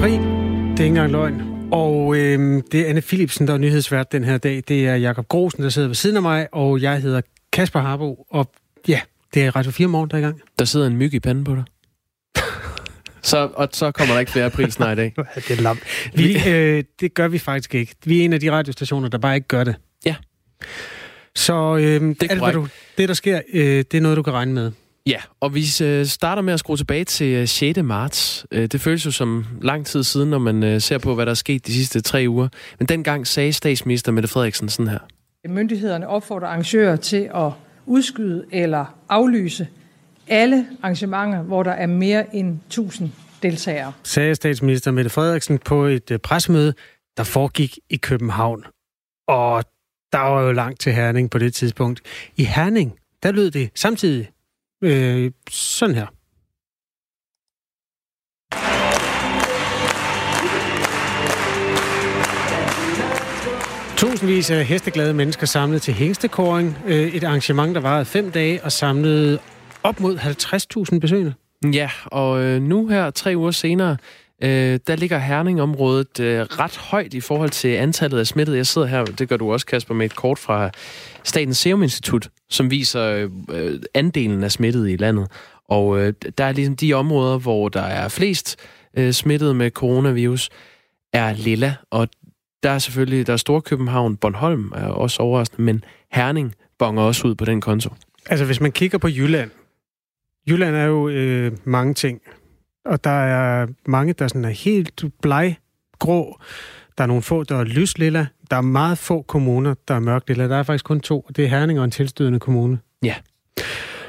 april. Det er ikke engang løgn. Og øh, det er Anne Philipsen, der er nyhedsvært den her dag. Det er Jakob Grosen, der sidder ved siden af mig, og jeg hedder Kasper Harbo. Og ja, det er Radio 4 morgen, der er i gang. Der sidder en myg i panden på dig. så, og så kommer der ikke flere april snart i dag. det er lam. Vi, øh, det gør vi faktisk ikke. Vi er en af de radiostationer, der bare ikke gør det. Ja. Så øh, det, alt, hvad du, det, der sker, øh, det er noget, du kan regne med. Ja, og vi øh, starter med at skrue tilbage til 6. Øh, marts. Øh, det føles jo som lang tid siden, når man ser på, hvad der er sket de sidste tre uger. Men dengang sagde statsminister Mette Frederiksen sådan her. Myndighederne opfordrer arrangører til at udskyde eller aflyse alle arrangementer, hvor der er mere end 1000 deltagere. Sagde statsminister Mette Frederiksen på et pressemøde, der foregik i København. Og der var jo langt til Herning på det tidspunkt. I Herning, der lød det samtidig Øh, sådan her. Tusindvis af hesteglade mennesker samlet til hængstekåring. Øh, et arrangement, der varede fem dage og samlede op mod 50.000 besøgende. Ja, og øh, nu her, tre uger senere, øh, der ligger Herning-området øh, ret højt i forhold til antallet af smittede. Jeg sidder her, det gør du også, Kasper, med et kort fra Statens Serum Institut, som viser øh, andelen af smittede i landet. Og øh, der er ligesom de områder, hvor der er flest øh, smittede med coronavirus, er lilla, og der er selvfølgelig, der er Storkøbenhavn, Bornholm er også overraskende, men Herning bonger også ud på den konto. Altså hvis man kigger på Jylland, Jylland er jo øh, mange ting og der er mange, der sådan er helt bleg grå. Der er nogle få, der er lyslilla. Der er meget få kommuner, der er mørk lilla. Der er faktisk kun to. Det er Herning og en tilstødende kommune. Ja.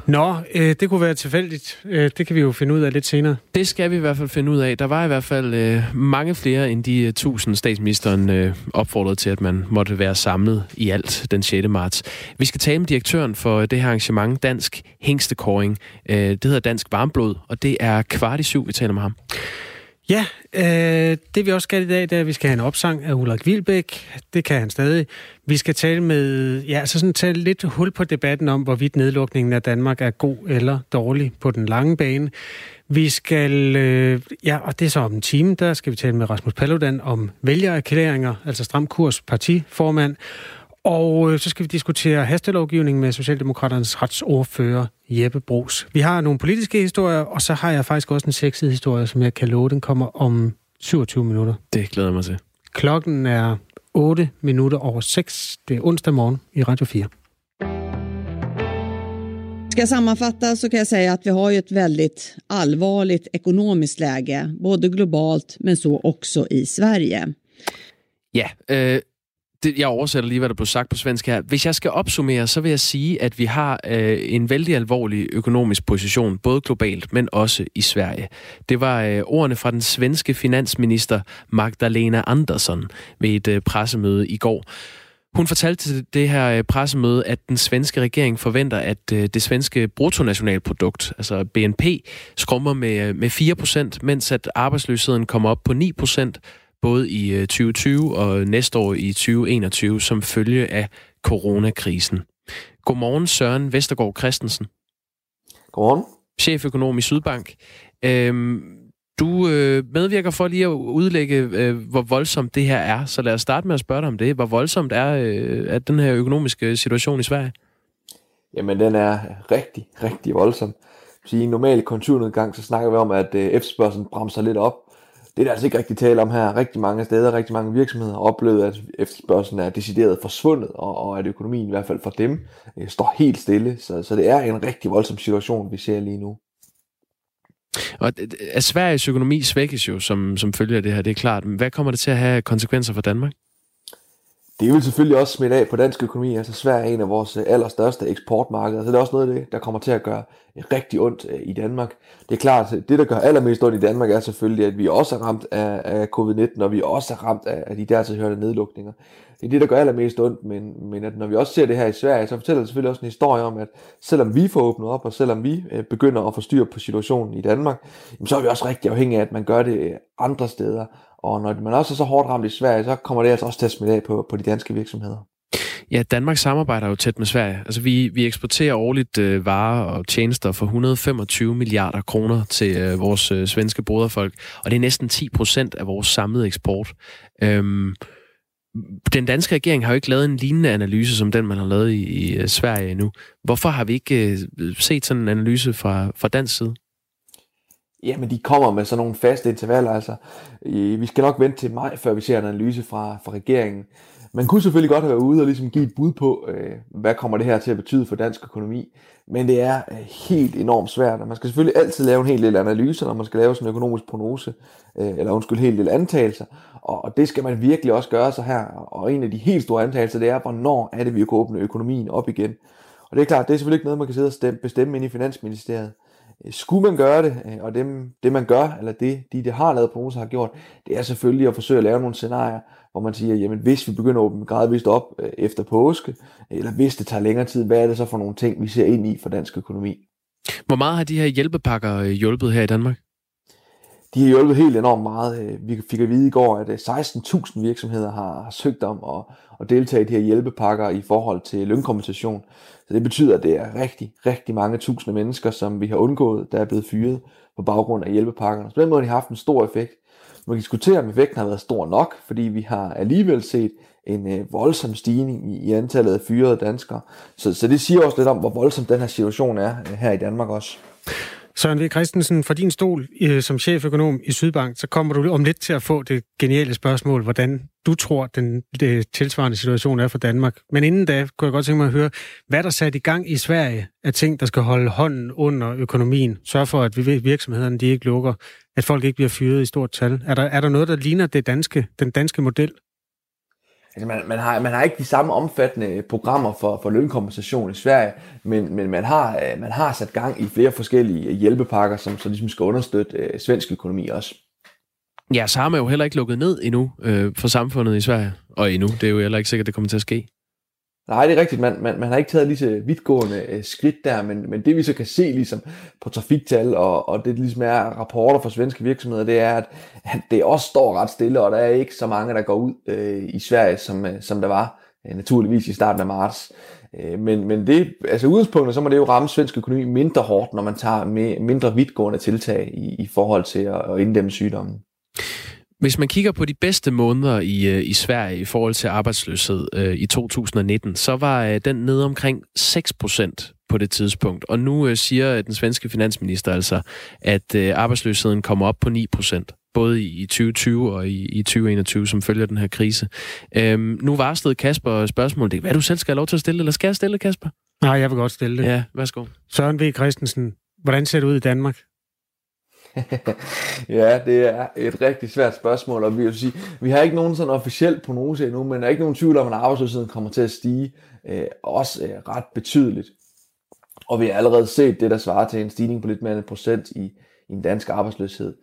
Nå, øh, det kunne være tilfældigt. Øh, det kan vi jo finde ud af lidt senere. Det skal vi i hvert fald finde ud af. Der var i hvert fald øh, mange flere end de uh, tusind statsministeren øh, opfordrede til, at man måtte være samlet i alt den 6. marts. Vi skal tale med direktøren for det her arrangement, Dansk Hængstekåring. Øh, det hedder Dansk Varmblod, og det er kvart i syv, vi taler med ham. Ja, øh, det vi også skal i dag, det er, at vi skal have en opsang af Ulrik Vilbæk. Det kan han stadig. Vi skal tale med, ja, altså sådan tage lidt hul på debatten om, hvorvidt nedlukningen af Danmark er god eller dårlig på den lange bane. Vi skal, øh, ja, og det er så om en time, der skal vi tale med Rasmus Paludan om vælgererklæringer, altså Stram Kurs partiformand. Og øh, så skal vi diskutere hastelovgivning med Socialdemokraternes retsordfører Jeppe Bros. Vi har nogle politiske historier, og så har jeg faktisk også en sexet historie, som jeg kan love, den kommer om 27 minutter. Det glæder jeg mig til. Klokken er 8 minutter over 6. Det er onsdag morgen i Radio 4. Ska jag sammanfatta så kan jag säga att vi har ju ett väldigt allvarligt ekonomiskt läge, både globalt men så också i Sverige. Ja, øh, det, jeg oversætter lige, hvad der blev sagt på svensk her. Hvis jeg skal opsummere, så vil jeg sige, at vi har øh, en vældig alvorlig økonomisk position, både globalt, men også i Sverige. Det var øh, ordene fra den svenske finansminister Magdalena Andersson ved et øh, pressemøde i går. Hun fortalte til det her øh, pressemøde, at den svenske regering forventer, at øh, det svenske bruttonationalprodukt, altså BNP, skrummer med, øh, med 4%, mens at arbejdsløsheden kommer op på 9%, både i 2020 øh, og næste år i 2021 som følge af coronakrisen. Godmorgen Søren Vestergaard Christensen. Godmorgen. Cheføkonom i Sydbank. Øhm, du øh, medvirker for lige at udlægge, øh, hvor voldsomt det her er. Så lad os starte med at spørge dig om det. Hvor voldsomt er, øh, er den her økonomiske situation i Sverige? Jamen, den er rigtig, rigtig voldsom. Så I en normal konjunkturnedgang, så snakker vi om, at øh, efterspørgselen bremser lidt op det er der altså ikke rigtig tale om her. Rigtig mange steder, rigtig mange virksomheder har oplevet, at efterspørgselen er decideret forsvundet, og, og at økonomien i hvert fald for dem øh, står helt stille. Så, så det er en rigtig voldsom situation, vi ser lige nu. Og at Sveriges økonomi svækkes jo som, som følger det her, det er klart. Men hvad kommer det til at have konsekvenser for Danmark? Det vil selvfølgelig også smitte af på dansk økonomi. Altså Sverige er en af vores øh, allerstørste eksportmarkeder, så det er også noget af det, der kommer til at gøre øh, rigtig ondt øh, i Danmark. Det er klart, det der gør allermest ondt i Danmark er selvfølgelig, at vi også er ramt af, af covid-19, og vi også er ramt af, af de dertilhørende nedlukninger. Det er det, der gør allermest ondt, men, men at når vi også ser det her i Sverige, så fortæller det selvfølgelig også en historie om, at selvom vi får åbnet op, og selvom vi begynder at få styr på situationen i Danmark, så er vi også rigtig afhængige af, at man gør det andre steder. Og når man også er så hårdt ramt i Sverige, så kommer det altså også til at smitte af på, på de danske virksomheder. Ja, Danmark samarbejder jo tæt med Sverige. Altså, vi, vi eksporterer årligt øh, varer og tjenester for 125 milliarder kroner til øh, vores øh, svenske broderfolk, og det er næsten 10 procent af vores samlede eksport. Øhm, den danske regering har jo ikke lavet en lignende analyse, som den, man har lavet i, i øh, Sverige endnu. Hvorfor har vi ikke øh, set sådan en analyse fra, fra dansk side? Jamen, de kommer med sådan nogle faste intervaller. Altså, vi skal nok vente til maj, før vi ser en analyse fra, fra regeringen. Man kunne selvfølgelig godt have været ude og ligesom give et bud på, øh, hvad kommer det her til at betyde for dansk økonomi. Men det er øh, helt enormt svært, og man skal selvfølgelig altid lave en hel del analyser, når man skal lave sådan en økonomisk prognose, øh, eller undskyld, en hel del antagelser. Og, og det skal man virkelig også gøre sig her. Og en af de helt store antagelser, det er, hvornår er det, vi kan åbne økonomien op igen. Og det er klart, det er selvfølgelig ikke noget, man kan sidde og stemme, bestemme ind i Finansministeriet. Øh, skulle man gøre det, øh, og det, det man gør, eller det de, der har lavet prognoser har gjort, det er selvfølgelig at forsøge at lave nogle scenarier, hvor man siger, jamen hvis vi begynder at åbne gradvist op øh, efter påske, eller hvis det tager længere tid, hvad er det så for nogle ting, vi ser ind i for dansk økonomi? Hvor meget har de her hjælpepakker hjulpet her i Danmark? De har hjulpet helt enormt meget. Øh, vi fik at vide i går, at øh, 16.000 virksomheder har, har søgt om at, at deltage i de her hjælpepakker i forhold til lønkompensation. Så det betyder, at det er rigtig, rigtig mange tusinde mennesker, som vi har undgået, der er blevet fyret på baggrund af hjælpepakkerne. Så på den måde har de haft en stor effekt. Man kan diskutere, om effekten har været stor nok, fordi vi har alligevel set en øh, voldsom stigning i, i antallet af fyrede danskere. Så, så det siger også lidt om, hvor voldsom den her situation er øh, her i Danmark også. Søren V. Christensen, fra din stol øh, som cheføkonom i Sydbank, så kommer du om lidt til at få det geniale spørgsmål, hvordan du tror, den det tilsvarende situation er for Danmark. Men inden da, kunne jeg godt tænke mig at høre, hvad der sat i gang i Sverige af ting, der skal holde hånden under økonomien, sørge for, at virksomhederne de ikke lukker, at folk ikke bliver fyret i stort tal. Er der, er der noget, der ligner det danske, den danske model? Altså man, man, har, man har ikke de samme omfattende programmer for, for lønkompensation i Sverige, men, men man, har, øh, man har sat gang i flere forskellige øh, hjælpepakker, som så ligesom skal understøtte øh, svensk økonomi også. Ja, så har man jo heller ikke lukket ned endnu øh, for samfundet i Sverige. Og endnu, det er jo heller ikke sikkert, det kommer til at ske. Nej, det er rigtigt. Man, man, man har ikke taget lige så vidtgående øh, skridt der, men, men det vi så kan se ligesom på trafiktal, og, og det ligesom er rapporter fra svenske virksomheder, det er, at, at det også står ret stille, og der er ikke så mange, der går ud øh, i Sverige, som, øh, som der var øh, naturligvis i starten af marts. Øh, men, men det, altså udgangspunktet, så må det jo ramme svensk økonomi mindre hårdt, når man tager med, mindre vidtgående tiltag i, i forhold til at, at inddæmme sygdommen. Hvis man kigger på de bedste måneder i, øh, i Sverige i forhold til arbejdsløshed øh, i 2019, så var øh, den nede omkring 6 procent på det tidspunkt. Og nu øh, siger den svenske finansminister altså, at øh, arbejdsløsheden kommer op på 9 procent både i 2020 og i, i 2021, som følger den her krise. Øhm, nu varslede Kasper spørgsmålet. Det hvad du selv skal have lov til at stille, eller skal jeg stille, Kasper? Nej, jeg vil godt stille det. Ja, værsgo. Søren V. Christensen, hvordan ser det ud i Danmark? ja, det er et rigtig svært spørgsmål, og vi vil sige, vi har ikke nogen sådan officiel prognose endnu, men der er ikke nogen tvivl om, at arbejdsløsheden kommer til at stige øh, også øh, ret betydeligt. Og vi har allerede set det, der svarer til en stigning på lidt mere end en procent i, i en dansk arbejdsløshed.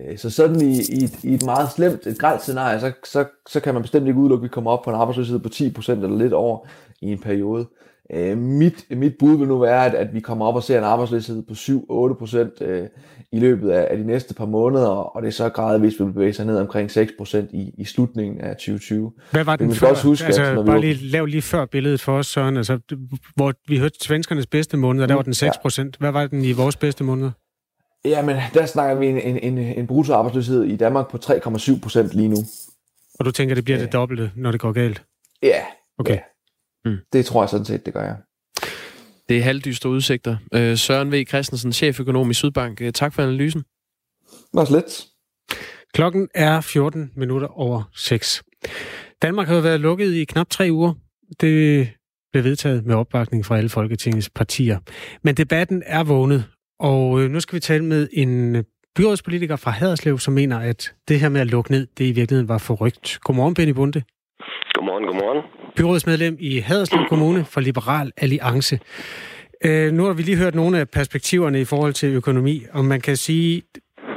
Øh, så sådan i, i, et, i et meget slemt, et grælt scenarie, så, så, så kan man bestemt ikke udelukke, at vi kommer op på en arbejdsløshed på 10% eller lidt over i en periode. Øh, mit, mit bud vil nu være, at, at vi kommer op og ser en arbejdsløshed på 7-8% øh, i løbet af, af de næste par måneder, og det er så gradvist vil bevæge sig ned omkring 6% i, i slutningen af 2020. Hvad var den før? Også huske, altså, at, bare vi... lige lav lige før billedet for os, Søren, altså, hvor vi hørte svenskernes bedste måneder, der var den 6%. Ja. Hvad var den i vores bedste måneder? Jamen, der snakker vi en, en, en, en bruttoarbejdsløshed i Danmark på 3,7% lige nu. Og du tænker, det bliver det dobbelte, når det går galt? Ja. Okay. Ja. Mm. Det tror jeg sådan set, det gør jeg. Det er halvdystre udsigter. Øh, Søren V. Christensen, cheføkonom i Sydbank. Øh, tak for analysen. Var lidt. Klokken er 14 minutter over 6. Danmark har været lukket i knap tre uger. Det blev vedtaget med opbakning fra alle Folketingets partier. Men debatten er vågnet, og øh, nu skal vi tale med en byrådspolitiker fra Haderslev, som mener, at det her med at lukke ned, det i virkeligheden var forrygt. Godmorgen, Benny Bunde. Godmorgen, godmorgen. Byrådsmedlem i Haderslev Kommune for Liberal Alliance. Øh, nu har vi lige hørt nogle af perspektiverne i forhold til økonomi, og man kan sige,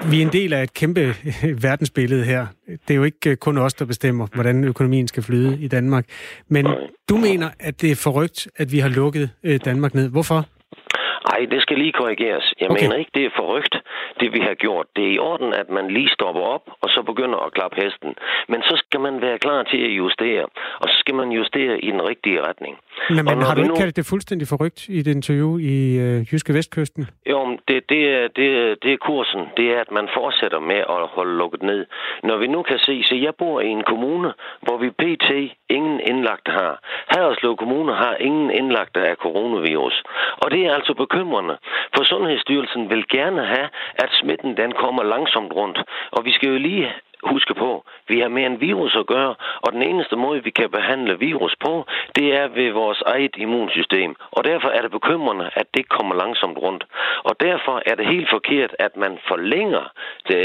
vi er en del af et kæmpe øh, verdensbillede her. Det er jo ikke øh, kun os, der bestemmer, hvordan økonomien skal flyde i Danmark. Men du mener, at det er forrygt, at vi har lukket øh, Danmark ned. Hvorfor? Nej, det skal lige korrigeres. Jeg okay. mener ikke, det er forrygt, det vi har gjort. Det er i orden, at man lige stopper op, og så begynder at klappe hesten. Men så skal man være klar til at justere, og så skal man justere i den rigtige retning. Men, men har du ikke nu... kaldt det fuldstændig forrygt i det interview i øh, Jyske Vestkysten? Jo, det, det, er, det, det er kursen. Det er, at man fortsætter med at holde lukket ned. Når vi nu kan se, så jeg bor i en kommune, hvor vi pt. ingen indlagt har. Haderslev Kommune har ingen indlagt af coronavirus. Og det er altså bekymrende, for Sundhedsstyrelsen vil gerne have, at smitten den kommer langsomt rundt. Og vi skal jo lige huske på, vi har med en virus at gøre, og den eneste måde, vi kan behandle virus på, det er ved vores eget immunsystem. Og derfor er det bekymrende, at det kommer langsomt rundt. Og derfor er det helt forkert, at man forlænger det,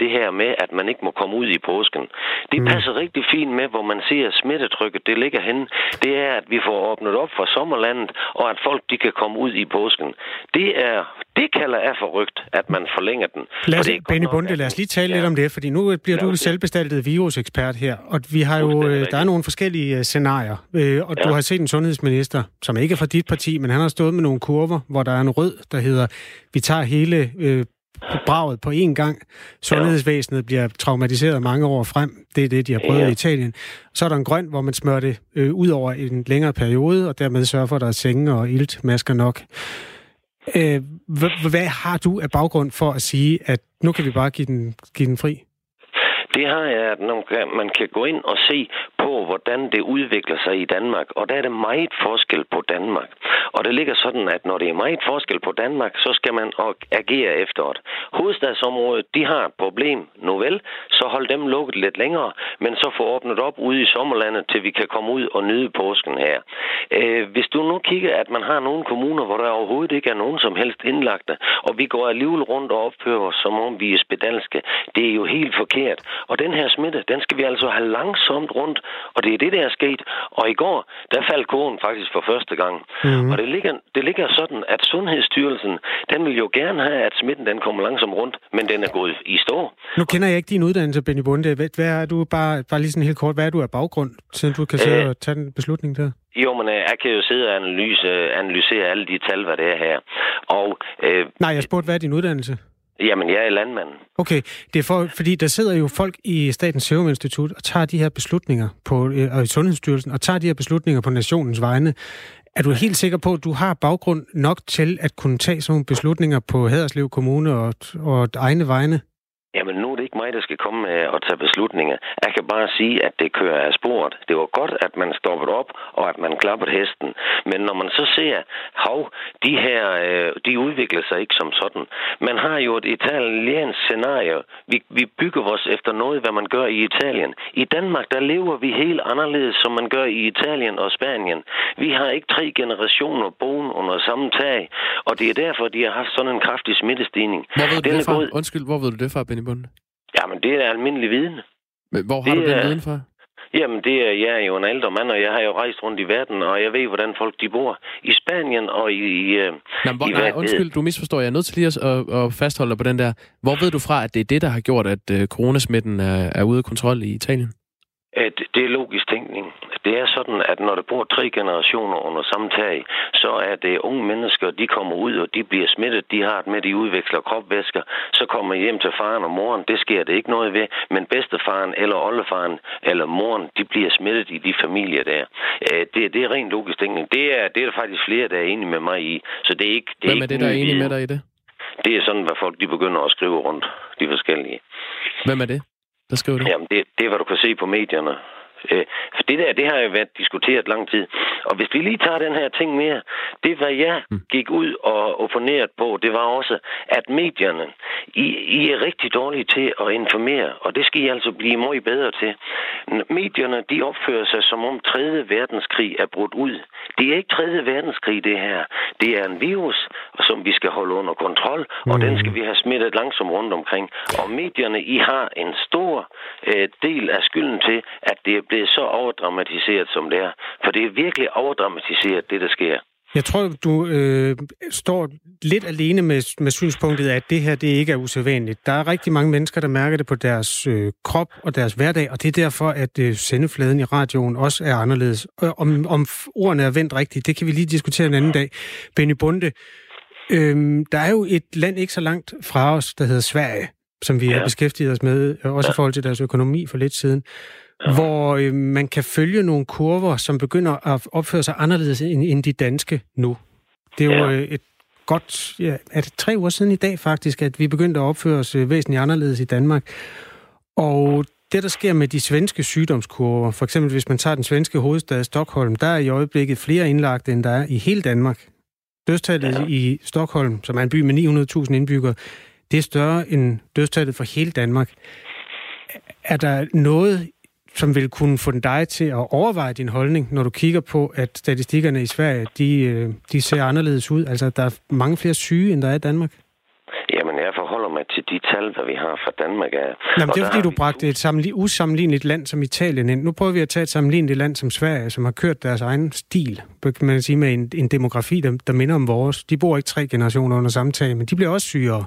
det her med, at man ikke må komme ud i påsken. Det mm. passer rigtig fint med, hvor man ser smittetrykket, det ligger henne. Det er, at vi får åbnet op for sommerlandet, og at folk de kan komme ud i påsken. Det er det kalder jeg for rygt, at man forlænger den. Lad os, Benny Bunde, lad os lige tale ja. lidt om det, fordi nu bliver du selvbestaltet virusekspert her, og vi har jo, øh, der er nogle forskellige øh, scenarier, øh, og ja. du har set en sundhedsminister, som ikke er fra dit parti, men han har stået med nogle kurver, hvor der er en rød, der hedder, vi tager hele øh, braget på én gang. Sundhedsvæsenet bliver traumatiseret mange år frem. Det er det, de har prøvet ja. i Italien. Så er der en grøn, hvor man smører det øh, ud over en længere periode, og dermed sørger for, at der er senge og iltmasker nok. Øh, hvad har du af baggrund for at sige, at nu kan vi bare give den, give den fri? Det har jeg, at man kan gå ind og se på, hvordan det udvikler sig i Danmark. Og der er det meget forskel på Danmark. Og det ligger sådan, at når det er meget forskel på Danmark, så skal man agere efter det. Hovedstadsområdet, de har et problem, nu vel, så hold dem lukket lidt længere, men så få åbnet op ude i sommerlandet, til vi kan komme ud og nyde påsken her. Øh, hvis du nu kigger, at man har nogle kommuner, hvor der overhovedet ikke er nogen som helst indlagte, og vi går alligevel rundt og opfører os, som om vi er spedalske, det er jo helt forkert. Og den her smitte, den skal vi altså have langsomt rundt, og det er det, der er sket. Og i går, der faldt kurven faktisk for første gang. Mm. Og det ligger, det ligger sådan, at Sundhedsstyrelsen, den vil jo gerne have, at smitten den kommer langsomt rundt, men den er gået i stå. Nu kender jeg ikke din uddannelse, Benny Bunde. Hvad er du bare, bare lige sådan helt kort, hvad er du af baggrund, siden du kan sidde øh, og tage den beslutning der? Jo, men øh, jeg kan jo sidde og analyse, analysere alle de tal, hvad det er her. Og, øh, Nej, jeg spurgte, hvad er din uddannelse? Jamen, jeg er landmand. Okay, det er for, fordi der sidder jo folk i Statens Serum Institut og tager de her beslutninger på, øh, og i Sundhedsstyrelsen og tager de her beslutninger på nationens vegne. Er du helt sikker på, at du har baggrund nok til at kunne tage sådan nogle beslutninger på Haderslev Kommune og, og egne vegne? Jamen, nu er det ikke mig, der skal komme med at tage beslutninger. Jeg kan bare sige, at det kører af sporet. Det var godt, at man stoppede op, og at man klappede hesten. Men når man så ser, hov, de her, øh, de udvikler sig ikke som sådan. Man har jo et italiensk scenarie. Vi, vi bygger os efter noget, hvad man gør i Italien. I Danmark, der lever vi helt anderledes, som man gør i Italien og Spanien. Vi har ikke tre generationer boen under samme tag, og det er derfor, de har haft sådan en kraftig smittestigning. Hvor ved du det fra? Undskyld, hvor ved du det fra, Benny Bunde? Jamen, det er almindelig viden. Men hvor har det du den er... viden fra? Jamen, det er, jeg er jo en ældre mand, og jeg har jo rejst rundt i verden, og jeg ved, hvordan folk de bor i Spanien og i... i, øh, Nå, hvor, i nej, undskyld, du misforstår. Jeg er nødt til lige at, at, at fastholde på den der. Hvor ved du fra, at det er det, der har gjort, at uh, coronasmitten er, er ude af kontrol i Italien? At det er logisk tænkning. Det er sådan, at når der bor tre generationer under samme tag, så er det unge mennesker, de kommer ud, og de bliver smittet. De har det med, de udveksler kropvæsker. Så kommer hjem til faren og moren. Det sker det ikke noget ved. Men bedstefaren eller oldefaren eller moren, de bliver smittet i de familier der. Øh, det, det er rent logisk tænkning. Det er, det er der faktisk flere, der er enige med mig i. Så det er ikke... Det er Hvem er ikke det, der er enige med dig i det? Det er sådan, hvad folk de begynder at skrive rundt, de forskellige. Hvem er det? Hvad skriver du? Jamen, det, det er, hvad du kan se på medierne. Øh, for det der, det har jo været diskuteret lang tid. Og hvis vi lige tager den her ting mere, det hvad jeg mm. gik ud og opponeret på, det var også, at medierne, I, I er rigtig dårlige til at informere, og det skal I altså blive meget bedre til. Medierne, de opfører sig som om 3. verdenskrig er brudt ud. Det er ikke 3. verdenskrig, det her. Det er en virus, som vi skal holde under kontrol, og mm. den skal vi have smittet langsomt rundt omkring. Og medierne, I har en stor øh, del af skylden til, at det er blevet så overdramatiseret, som det er. For det er virkelig overdramatiseret, det der sker. Jeg tror, du øh, står lidt alene med, med synspunktet, at det her det ikke er usædvanligt. Der er rigtig mange mennesker, der mærker det på deres øh, krop og deres hverdag, og det er derfor, at øh, sendefladen i radioen også er anderledes. Og om, om ordene er vendt rigtigt, det kan vi lige diskutere en anden dag. Benny Bunde, Øhm, der er jo et land ikke så langt fra os, der hedder Sverige, som vi ja. har beskæftiget os med, øh, også ja. i forhold til deres økonomi for lidt siden, ja. hvor øh, man kan følge nogle kurver, som begynder at opføre sig anderledes end, end de danske nu. Det er jo ja. øh, et godt, ja, er det tre uger siden i dag faktisk, at vi begyndte at opføre os øh, væsentligt anderledes i Danmark. Og det, der sker med de svenske sygdomskurver, for eksempel hvis man tager den svenske hovedstad Stockholm, der er i øjeblikket flere indlagte, end der er i hele Danmark. Dødstallet ja. i Stockholm, som er en by med 900.000 indbyggere, det er større end dødstallet for hele Danmark. Er der noget, som vil kunne få dig til at overveje din holdning, når du kigger på, at statistikkerne i Sverige, de, øh, de ser anderledes ud? Altså, der er mange flere syge, end der er i Danmark. Jamen, jeg forholder mig til de tal, der vi har fra Danmark. Jamen, det er fordi, du bragte et sammenlig- usammenligneligt land som Italien ind. Nu prøver vi at tage et sammenligneligt land som Sverige, som har kørt deres egen stil, kan man sige, med en, en demografi, der, der minder om vores. De bor ikke tre generationer under samtale, men de bliver også sygere.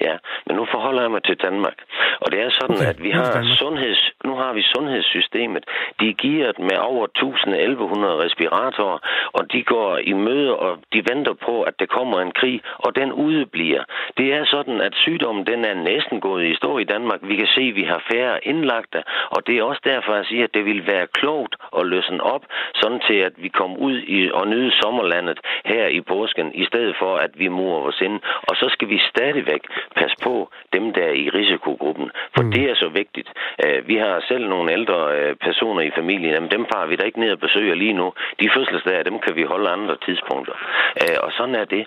Ja, men nu forholder jeg mig til Danmark. Og det er sådan, okay, at vi har sundheds, nu har vi sundhedssystemet. De giver med over 1000-1100 respiratorer, og de går i møde, og de venter på, at der kommer en krig, og den udebliver. Det er sådan, at sygdommen den er næsten gået i stå i Danmark. Vi kan se, at vi har færre indlagte, og det er også derfor, jeg siger, at det vil være klogt at løsne op, sådan til, at vi kommer ud i, og nyde sommerlandet her i påsken, i stedet for, at vi murer os ind. Og så skal vi stadigvæk passe på dem, der er i risikogruppen. For mm. det er så vigtigt. Uh, vi har selv nogle ældre uh, personer i familien. Jamen, dem farer vi da ikke ned og besøger lige nu. De fødselsdage, dem kan vi holde andre tidspunkter. Uh, og sådan er det.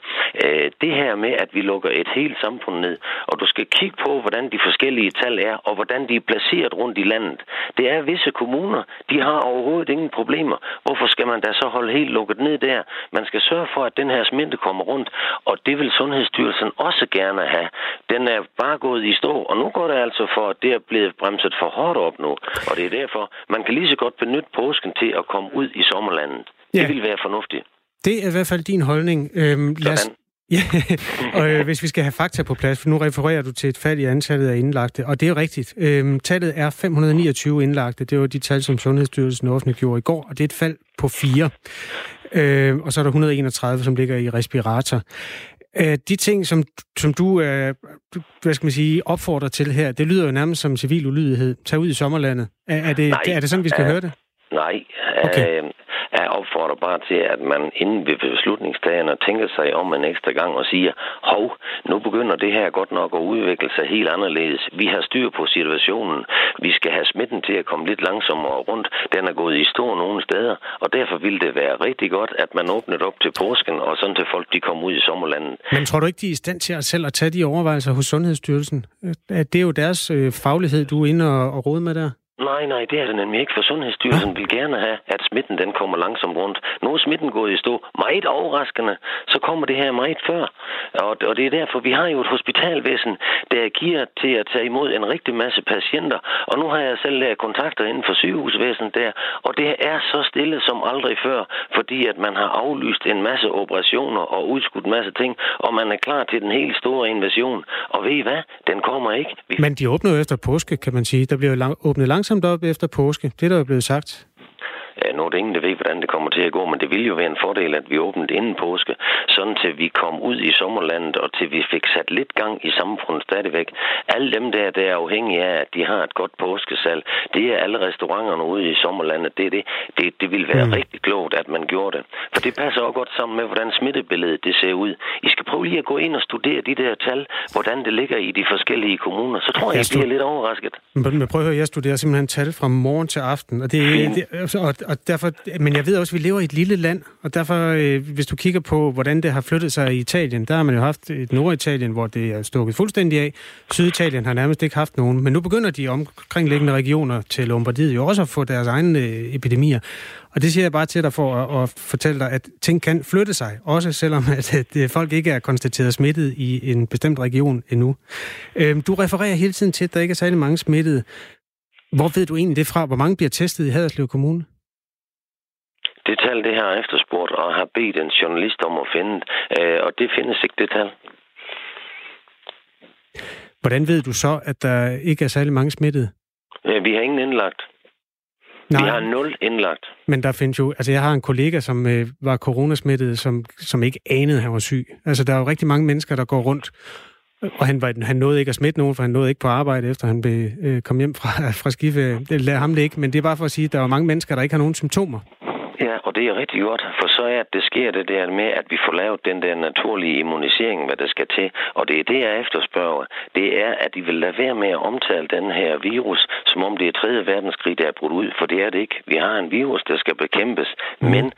Det her med, at vi lukker et helt samfund ned, og du skal kigge på, hvordan de forskellige tal er, og hvordan de er placeret rundt i landet. Det er visse kommuner, de har overhovedet ingen problemer. Hvorfor skal man da så holde helt lukket ned der? Man skal sørge for, at den her smitte kommer rundt, og det vil Sundhedsstyrelsen også gerne have. Den er bare gået i stå, og nu går det altså for, at det er blevet bremset for hårdt op nu. Og det er derfor, man kan lige så godt benytte påsken til at komme ud i sommerlandet. Ja. Det vil være fornuftigt. Det er i hvert fald din holdning. Øhm, lad os, Ja, og øh, hvis vi skal have fakta på plads, for nu refererer du til et fald i antallet af indlagte, og det er jo rigtigt. Øhm, tallet er 529 indlagte, det var de tal, som Sundhedsstyrelsen offentliggjorde i går, og det er et fald på fire. Øhm, og så er der 131, som ligger i respirator. Øh, de ting, som, som du, øh, hvad skal man sige, opfordrer til her, det lyder jo nærmest som civil ulydighed. Tag ud i sommerlandet. Er, er, det, er det sådan, vi skal uh, høre det? Nej. Okay. Uh, jeg opfordrer bare til, at man inden ved beslutningstagerne tænker sig om en ekstra gang og siger, hov, nu begynder det her godt nok at udvikle sig helt anderledes. Vi har styr på situationen. Vi skal have smitten til at komme lidt langsommere rundt. Den er gået i stå nogle steder, og derfor ville det være rigtig godt, at man åbnede op til påsken, og sådan til folk, de kommer ud i sommerlandet. Men tror du ikke, de er i stand til at selv at tage de overvejelser hos Sundhedsstyrelsen? Det er jo deres øh, faglighed, du er inde og, og rode med der. Nej, nej, det er det nemlig ikke, for Sundhedsstyrelsen vil gerne have, at smitten den kommer langsomt rundt. Nu er smitten gået i stå. Meget overraskende, så kommer det her meget før. Og, og det er derfor, vi har jo et hospitalvæsen, der giver til at tage imod en rigtig masse patienter. Og nu har jeg selv lavet kontakter inden for sygehusvæsenet der, og det er så stille som aldrig før, fordi at man har aflyst en masse operationer og udskudt en masse ting, og man er klar til den helt store invasion. Og ved I hvad? Den kommer ikke. Vi... Men de åbner jo efter påske, kan man sige. Der bliver lang- åbnet langt langsomt op efter påske. Det der er blevet sagt. Ja, nu er det ingen, der ved, hvordan det kommer til at gå, men det ville jo være en fordel, at vi åbnede inden påske, sådan til vi kom ud i sommerlandet, og til vi fik sat lidt gang i samfundet stadigvæk. Alle dem der, der er afhængige af, at de har et godt påskesal, det er alle restauranterne ude i sommerlandet. Det, det, det, det ville være mm. rigtig klogt, at man gjorde det. For det passer også godt sammen med, hvordan smittebilledet det ser ud. I skal prøve lige at gå ind og studere de der tal, hvordan det ligger i de forskellige kommuner. Så tror jeg, jeg, I bliver lidt overrasket. Men, men prøv at høre, jeg studerer simpelthen tal fra morgen til aften, og det, det og, og derfor, men jeg ved også, at vi lever i et lille land, og derfor, øh, hvis du kigger på, hvordan det har flyttet sig i Italien, der har man jo haft et Norditalien, hvor det er stukket fuldstændig af. Syditalien har nærmest ikke haft nogen, men nu begynder de omkringliggende regioner til Lombardiet jo også at få deres egne øh, epidemier. Og det siger jeg bare til dig for at, at fortælle dig, at ting kan flytte sig, også selvom at, at øh, folk ikke er konstateret smittet i en bestemt region endnu. Øh, du refererer hele tiden til, at der ikke er særlig mange smittede. Hvor ved du egentlig det fra? Hvor mange bliver testet i Haderslev Kommune? Det tal, det har efterspurgt og har bedt en journalist om at finde, øh, og det findes ikke, det tal. Hvordan ved du så, at der ikke er særlig mange smittede? Vi har ingen indlagt. Nej. Vi har nul indlagt. Men der findes jo... Altså, jeg har en kollega, som øh, var coronasmittet, som, som ikke anede, at han var syg. Altså, der er jo rigtig mange mennesker, der går rundt og han, var, han nåede ikke at smitte nogen, for han nåede ikke på arbejde, efter han blev, øh, kom hjem fra, fra skiferie. Det lader ham det ikke, men det er bare for at sige, at der er mange mennesker, der ikke har nogen symptomer. Ja, og det er rigtig godt, for så er, det sker det der med, at vi får lavet den der naturlige immunisering, hvad der skal til. Og det er det, jeg efterspørger. Det er, at de vil lade være med at omtale den her virus, som om det er 3. verdenskrig, der er brudt ud, for det er det ikke. Vi har en virus, der skal bekæmpes, mm. men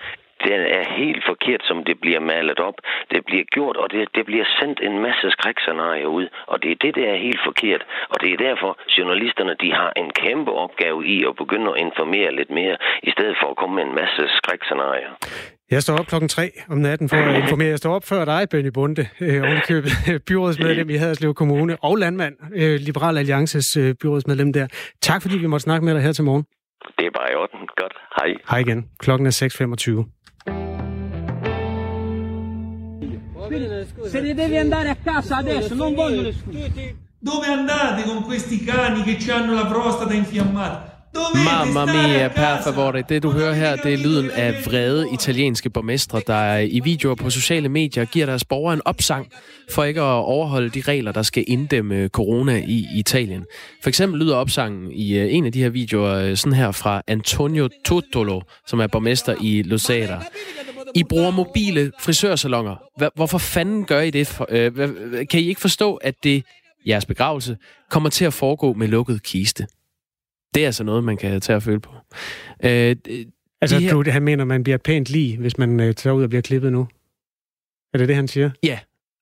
den er helt forkert, som det bliver malet op. Det bliver gjort, og det, det bliver sendt en masse skrækscenarier ud. Og det er det, der er helt forkert. Og det er derfor, journalisterne de har en kæmpe opgave i at begynde at informere lidt mere, i stedet for at komme med en masse skrækscenarier. Jeg står op klokken 3 om natten for at informere. Jeg står op før dig, Benny Bunde, øh, ovenikøbet byrådsmedlem i Haderslev Kommune, og landmand, øh, Liberal Alliances øh, byrådsmedlem der. Tak fordi vi måtte snakke med dig her til morgen. Det er bare i orden. Godt. Hej. Hej igen. Klokken er 6.25. Se ne devi andare a casa adesso, non voglio le scuse. Dove andate con questi cani che hanno la prostata infiammata? Mamma mia, per favore. Det du hører her, det er lyden af vrede italienske borgmestre, der i videoer på sociale medier giver deres borgere en opsang for ikke at overholde de regler, der skal inddæmme corona i Italien. For eksempel lyder opsangen i øh, en af de her videoer øh, sådan her fra Antonio Totolo, som er borgmester i Lucera. I bruger mobile frisørsalonger. Hvorfor fanden gør I det? Øh, kan I ikke forstå, at det, jeres begravelse, kommer til at foregå med lukket kiste? Det er altså noget, man kan tage at føle på. Øh, altså, her... du, han mener, man bliver pænt lige, hvis man øh, tager ud og bliver klippet nu? Er det det, han siger? Ja.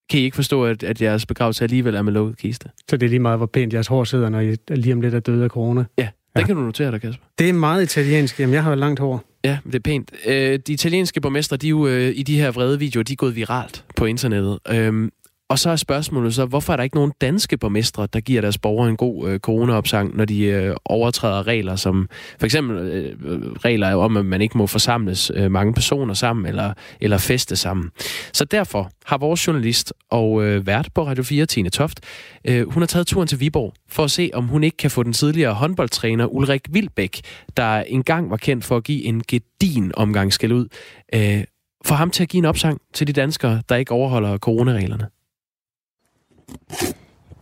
Kan I ikke forstå, at, at jeres begravelse alligevel er med lukket kiste? Så det er lige meget, hvor pænt jeres hår sidder, når I lige om lidt er døde af corona? Ja, det ja. kan du notere dig, Kasper. Det er meget italiensk. Jamen, jeg har jo langt hår. Ja, det er pænt. Øh, de italienske borgmestre, de er jo øh, i de her vrede videoer, de er gået viralt på internettet. Øh, og så er spørgsmålet så, hvorfor er der ikke nogen danske borgmestre, der giver deres borgere en god øh, coronaopsang, når de øh, overtræder regler som for eksempel øh, øh regler om, at man ikke må forsamles øh, mange personer sammen eller, eller feste sammen. Så derfor har vores journalist og øh, vært på Radio 4, Tine Toft, øh, hun har taget turen til Viborg for at se, om hun ikke kan få den tidligere håndboldtræner Ulrik Vilbæk, der engang var kendt for at give en gedin omgang skal ud, øh, for ham til at give en opsang til de danskere, der ikke overholder coronareglerne.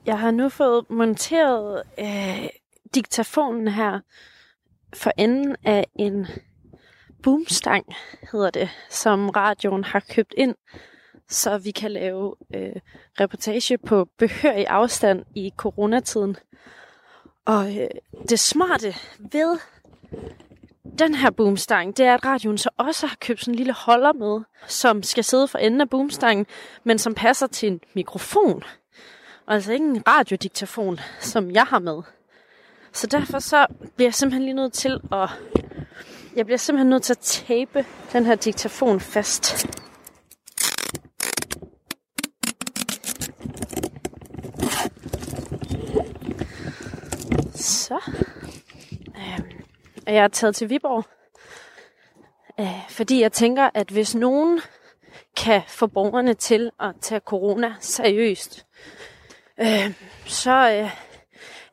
Jeg har nu fået monteret øh, diktafonen her for enden af en boomstang, hedder det, som radioen har købt ind, så vi kan lave øh, reportage på behørig afstand i coronatiden. Og øh, det smarte ved den her boomstang, det er, at radioen så også har købt sådan en lille holder med, som skal sidde for enden af boomstangen, men som passer til en mikrofon. Altså ikke en radiodiktafon, som jeg har med. Så derfor så bliver jeg simpelthen lige nødt til at... Jeg bliver simpelthen nødt til at tape den her diktafon fast. Så. Øhm, jeg er taget til Viborg. Øh, fordi jeg tænker, at hvis nogen kan få borgerne til at tage corona seriøst, øh, så øh,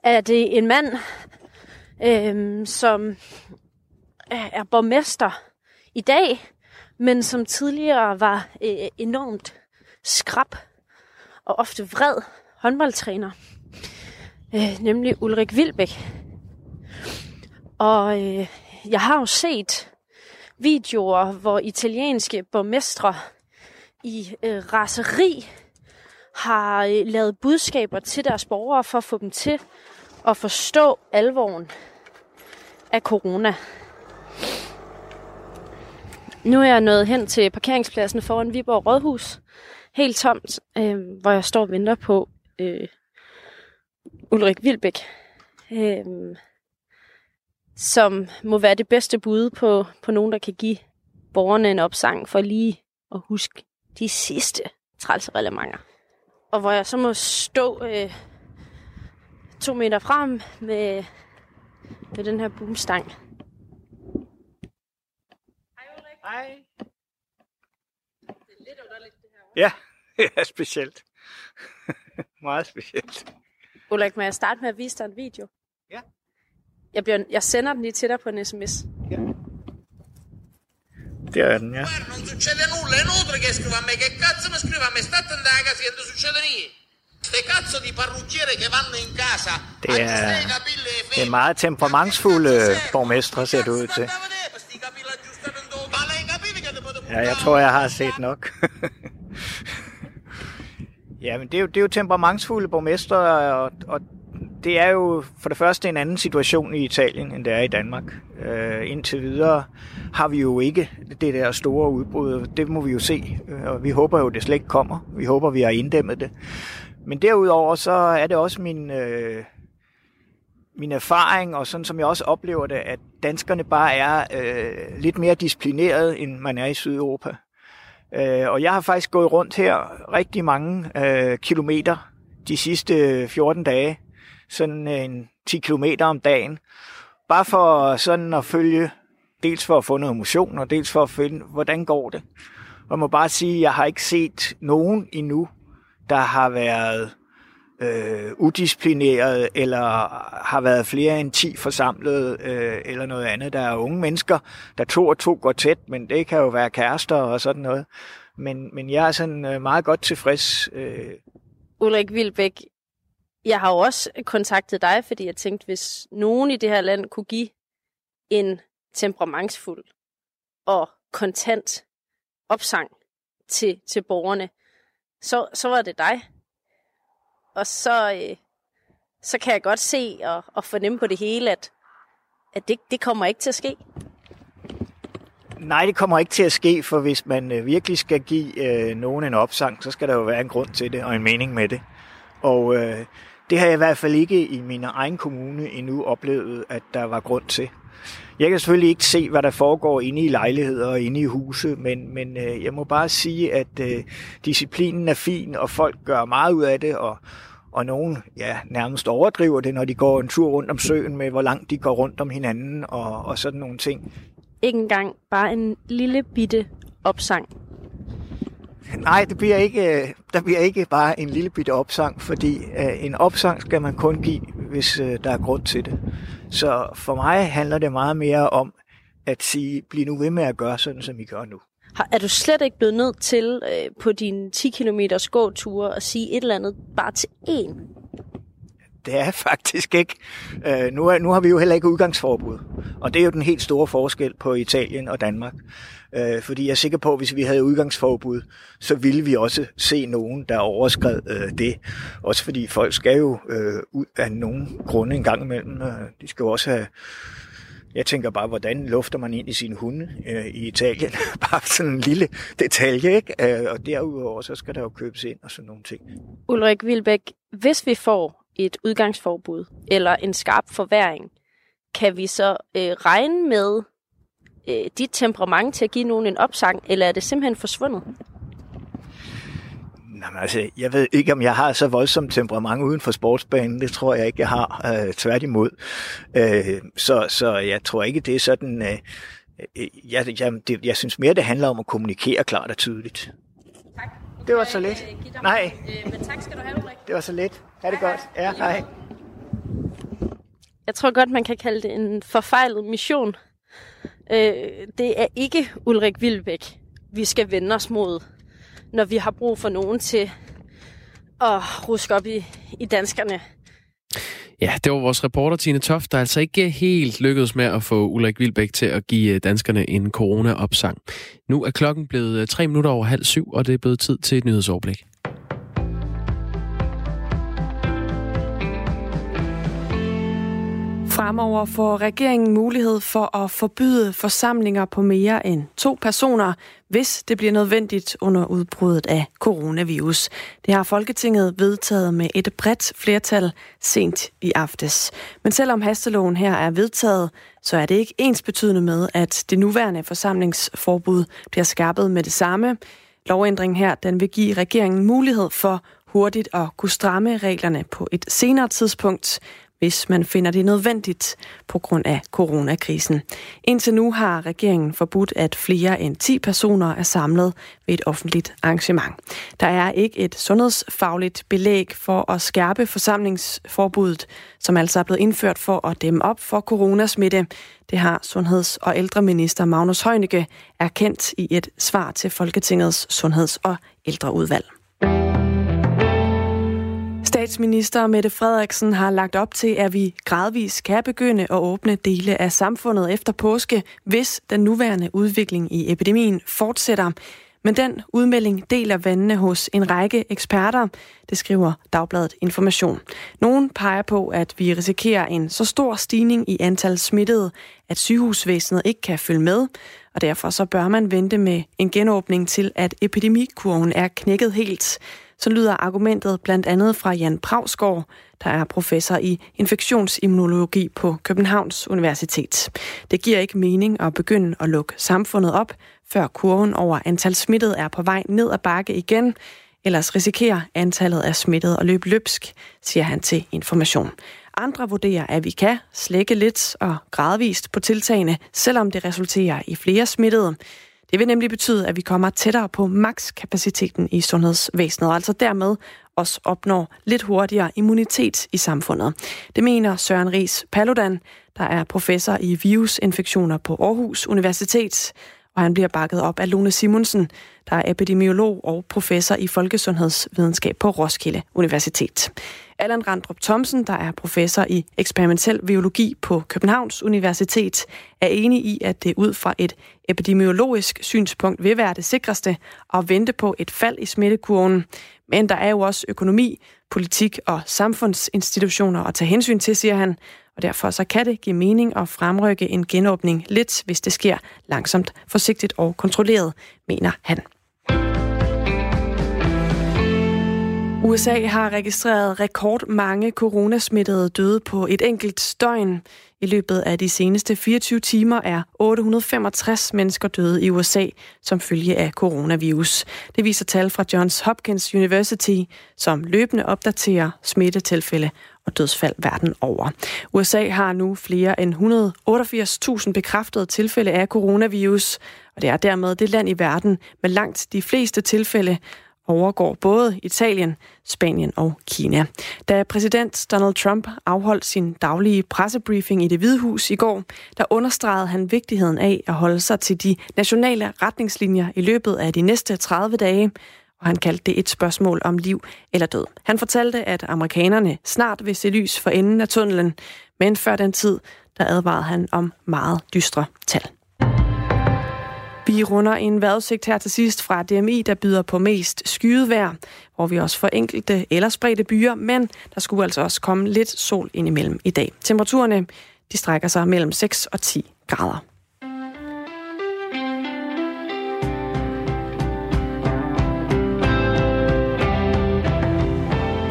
er det en mand, øh, som øh, er borgmester i dag, men som tidligere var øh, enormt skrab og ofte vred håndboldtræner, øh, nemlig Ulrik Vilbæk. Og øh, jeg har jo set videoer, hvor italienske borgmestre i øh, raseri har øh, lavet budskaber til deres borgere for at få dem til at forstå alvoren af corona. Nu er jeg nået hen til parkeringspladsen foran Viborg Rådhus. Helt tomt, øh, hvor jeg står og venter på øh, Ulrik Vilbæk. Øh, som må være det bedste bud på, på nogen, der kan give borgerne en opsang for lige at huske de sidste trælse relevanter og hvor jeg så må stå øh, to meter frem med, med den her boomstang. Hej Ulrik. Hej. Det er lidt underligt det her. Ja, ja specielt. Meget specielt. Ulrik, må jeg starte med at vise dig en video? Ja. Jeg, bliver, jeg sender den lige til dig på en sms. Ja. Er den, ja. Non succede nulla, è inutile che scriva a me. Che cazzo mi scrive a me? State in casa che non succede niente. Ste cazzo di parrucchiere che vanno in casa. Det er, det er meget temperamentsfulde borgmestre, ser det ud til. Ja, jeg tror, jeg har set nok. ja, men det er jo, det er jo temperamentsfulde borgmestre, og, og det er jo for det første en anden situation i Italien, end det er i Danmark. Øh, indtil videre har vi jo ikke det der store udbrud. Det må vi jo se, og vi håber jo, det slet ikke kommer. Vi håber, vi har inddæmmet det. Men derudover så er det også min, øh, min erfaring, og sådan som jeg også oplever det, at danskerne bare er øh, lidt mere disciplineret, end man er i Sydeuropa. Øh, og jeg har faktisk gået rundt her rigtig mange øh, kilometer de sidste øh, 14 dage, sådan øh, en 10 km om dagen, bare for sådan at følge, dels for at få noget motion, og dels for at finde, hvordan går det. Og jeg må bare sige, at jeg har ikke set nogen endnu, der har været øh, udisciplineret, eller har været flere end 10 forsamlet, øh, eller noget andet. Der er unge mennesker, der to og to går tæt, men det kan jo være kærester og sådan noget. Men, men jeg er sådan øh, meget godt tilfreds. Øh. Ulrik Vilbæk, jeg har jo også kontaktet dig, fordi jeg tænkte, hvis nogen i det her land kunne give en temperamentsfuld og kontant opsang til, til borgerne, så, så var det dig. Og så, øh, så kan jeg godt se og, og fornemme på det hele, at, at det, det kommer ikke til at ske. Nej, det kommer ikke til at ske, for hvis man øh, virkelig skal give øh, nogen en opsang, så skal der jo være en grund til det og en mening med det. Og øh, det har jeg i hvert fald ikke i min egen kommune endnu oplevet, at der var grund til. Jeg kan selvfølgelig ikke se, hvad der foregår inde i lejligheder og inde i huse, men, men øh, jeg må bare sige, at øh, disciplinen er fin, og folk gør meget ud af det, og, og nogen ja, nærmest overdriver det, når de går en tur rundt om søen med, hvor langt de går rundt om hinanden og, og sådan nogle ting. Ikke engang bare en lille bitte opsang. Nej, det bliver ikke, øh, der bliver ikke bare en lille bitte opsang, fordi øh, en opsang skal man kun give, hvis øh, der er grund til det. Så for mig handler det meget mere om at sige, bliv nu ved med at gøre sådan, som I gør nu. Er du slet ikke blevet nødt til på dine 10 km gåture at sige et eller andet bare til én? Det er faktisk ikke. Øh, nu, er, nu har vi jo heller ikke udgangsforbud, og det er jo den helt store forskel på Italien og Danmark. Øh, fordi jeg er sikker på, at hvis vi havde udgangsforbud, så ville vi også se nogen, der overskred øh, det. Også fordi folk skal jo øh, ud af nogen grunde en gang imellem. Øh, de skal jo også have jeg tænker bare, hvordan lufter man ind i sine hunde øh, i Italien? bare sådan en lille detalje, ikke? Øh, og derudover, så skal der jo købes ind og sådan nogle ting. Ulrik Vilbæk, hvis vi får et udgangsforbud eller en skarp forværing, kan vi så øh, regne med øh, dit temperament til at give nogen en opsang, eller er det simpelthen forsvundet? Jamen, altså, jeg ved ikke, om jeg har så voldsomt temperament uden for sportsbanen. Det tror jeg ikke, jeg har. Øh, tværtimod. Øh, så, så jeg tror ikke, det er sådan... Øh, øh jeg, jeg, det, jeg synes mere, det handler om at kommunikere klart og tydeligt. Det var så let. Nej. Øh, men tak skal du have, Ulrik. Det var så let. Ha' det hej, godt. Ja, hej. Jeg tror godt, man kan kalde det en forfejlet mission. Øh, det er ikke Ulrik Vilbæk, vi skal vende os mod når vi har brug for nogen til at ruske op i, i danskerne. Ja, det var vores reporter Tine Toft, der altså ikke helt lykkedes med at få Ulrik Vilbæk til at give øh, danskerne en corona-opsang. Nu er klokken blevet øh, tre minutter over halv syv, og det er blevet tid til et nyhedsoverblik. Fremover får regeringen mulighed for at forbyde forsamlinger på mere end to personer, hvis det bliver nødvendigt under udbruddet af coronavirus. Det har Folketinget vedtaget med et bredt flertal sent i aftes. Men selvom hasteloven her er vedtaget, så er det ikke ens betydende med, at det nuværende forsamlingsforbud bliver skærpet med det samme. Lovændringen her den vil give regeringen mulighed for hurtigt at kunne stramme reglerne på et senere tidspunkt, hvis man finder det nødvendigt på grund af coronakrisen. Indtil nu har regeringen forbudt, at flere end 10 personer er samlet ved et offentligt arrangement. Der er ikke et sundhedsfagligt belæg for at skærpe forsamlingsforbuddet, som altså er blevet indført for at dæmme op for coronasmitte. Det har sundheds- og ældreminister Magnus Heunicke erkendt i et svar til Folketingets sundheds- og ældreudvalg. Statsminister Mette Frederiksen har lagt op til, at vi gradvist kan begynde at åbne dele af samfundet efter påske, hvis den nuværende udvikling i epidemien fortsætter. Men den udmelding deler vandene hos en række eksperter, det skriver Dagbladet Information. Nogen peger på, at vi risikerer en så stor stigning i antal smittede, at sygehusvæsenet ikke kan følge med, og derfor så bør man vente med en genåbning til, at epidemikurven er knækket helt. Så lyder argumentet blandt andet fra Jan Pravsgaard, der er professor i infektionsimmunologi på Københavns Universitet. Det giver ikke mening at begynde at lukke samfundet op, før kurven over antal smittede er på vej ned ad bakke igen. Ellers risikerer antallet af smittede at løbe løbsk, siger han til Information. Andre vurderer, at vi kan slække lidt og gradvist på tiltagene, selvom det resulterer i flere smittede. Det vil nemlig betyde, at vi kommer tættere på makskapaciteten i sundhedsvæsenet, og altså dermed også opnår lidt hurtigere immunitet i samfundet. Det mener Søren Ries Paludan, der er professor i virusinfektioner på Aarhus Universitet, og han bliver bakket op af Lone Simonsen, der er epidemiolog og professor i folkesundhedsvidenskab på Roskilde Universitet. Allan Randrup Thomsen, der er professor i eksperimentel biologi på Københavns Universitet, er enig i, at det ud fra et epidemiologisk synspunkt vil være det sikreste at vente på et fald i smittekurven. Men der er jo også økonomi, politik og samfundsinstitutioner at tage hensyn til, siger han, og derfor så kan det give mening at fremrykke en genåbning lidt, hvis det sker langsomt, forsigtigt og kontrolleret, mener han. USA har registreret rekordmange coronasmittede døde på et enkelt døgn. I løbet af de seneste 24 timer er 865 mennesker døde i USA som følge af coronavirus. Det viser tal fra Johns Hopkins University, som løbende opdaterer smittetilfælde og dødsfald verden over. USA har nu flere end 188.000 bekræftede tilfælde af coronavirus, og det er dermed det land i verden med langt de fleste tilfælde, overgår både Italien, Spanien og Kina. Da præsident Donald Trump afholdt sin daglige pressebriefing i det hvide hus i går, der understregede han vigtigheden af at holde sig til de nationale retningslinjer i løbet af de næste 30 dage, og han kaldte det et spørgsmål om liv eller død. Han fortalte, at amerikanerne snart vil se lys for enden af tunnelen, men før den tid, der advarede han om meget dystre tal. Vi runder en vejrudsigt her til sidst fra DMI, der byder på mest skyet vejr, hvor vi også får enkelte eller spredte byer, men der skulle altså også komme lidt sol ind imellem i dag. Temperaturerne de strækker sig mellem 6 og 10 grader.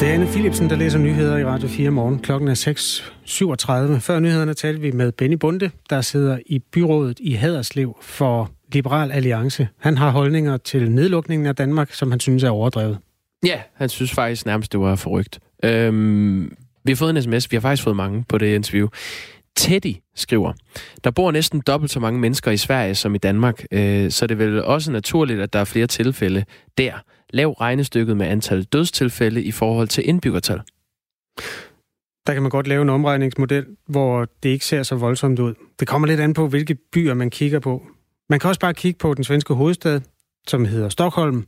Det er Anne Philipsen, der læser nyheder i Radio 4 morgen. Klokken er 6.37. Før nyhederne talte vi med Benny Bunde, der sidder i byrådet i Haderslev for Liberal Alliance. Han har holdninger til nedlukningen af Danmark, som han synes er overdrevet. Ja, han synes faktisk nærmest, det var forrygt. Øhm, vi har fået en sms, vi har faktisk fået mange på det interview. Teddy skriver, der bor næsten dobbelt så mange mennesker i Sverige som i Danmark, øh, så det er vel også naturligt, at der er flere tilfælde der. Lav regnestykket med antal dødstilfælde i forhold til indbyggertal. Der kan man godt lave en omregningsmodel, hvor det ikke ser så voldsomt ud. Det kommer lidt an på, hvilke byer man kigger på. Man kan også bare kigge på den svenske hovedstad, som hedder Stockholm.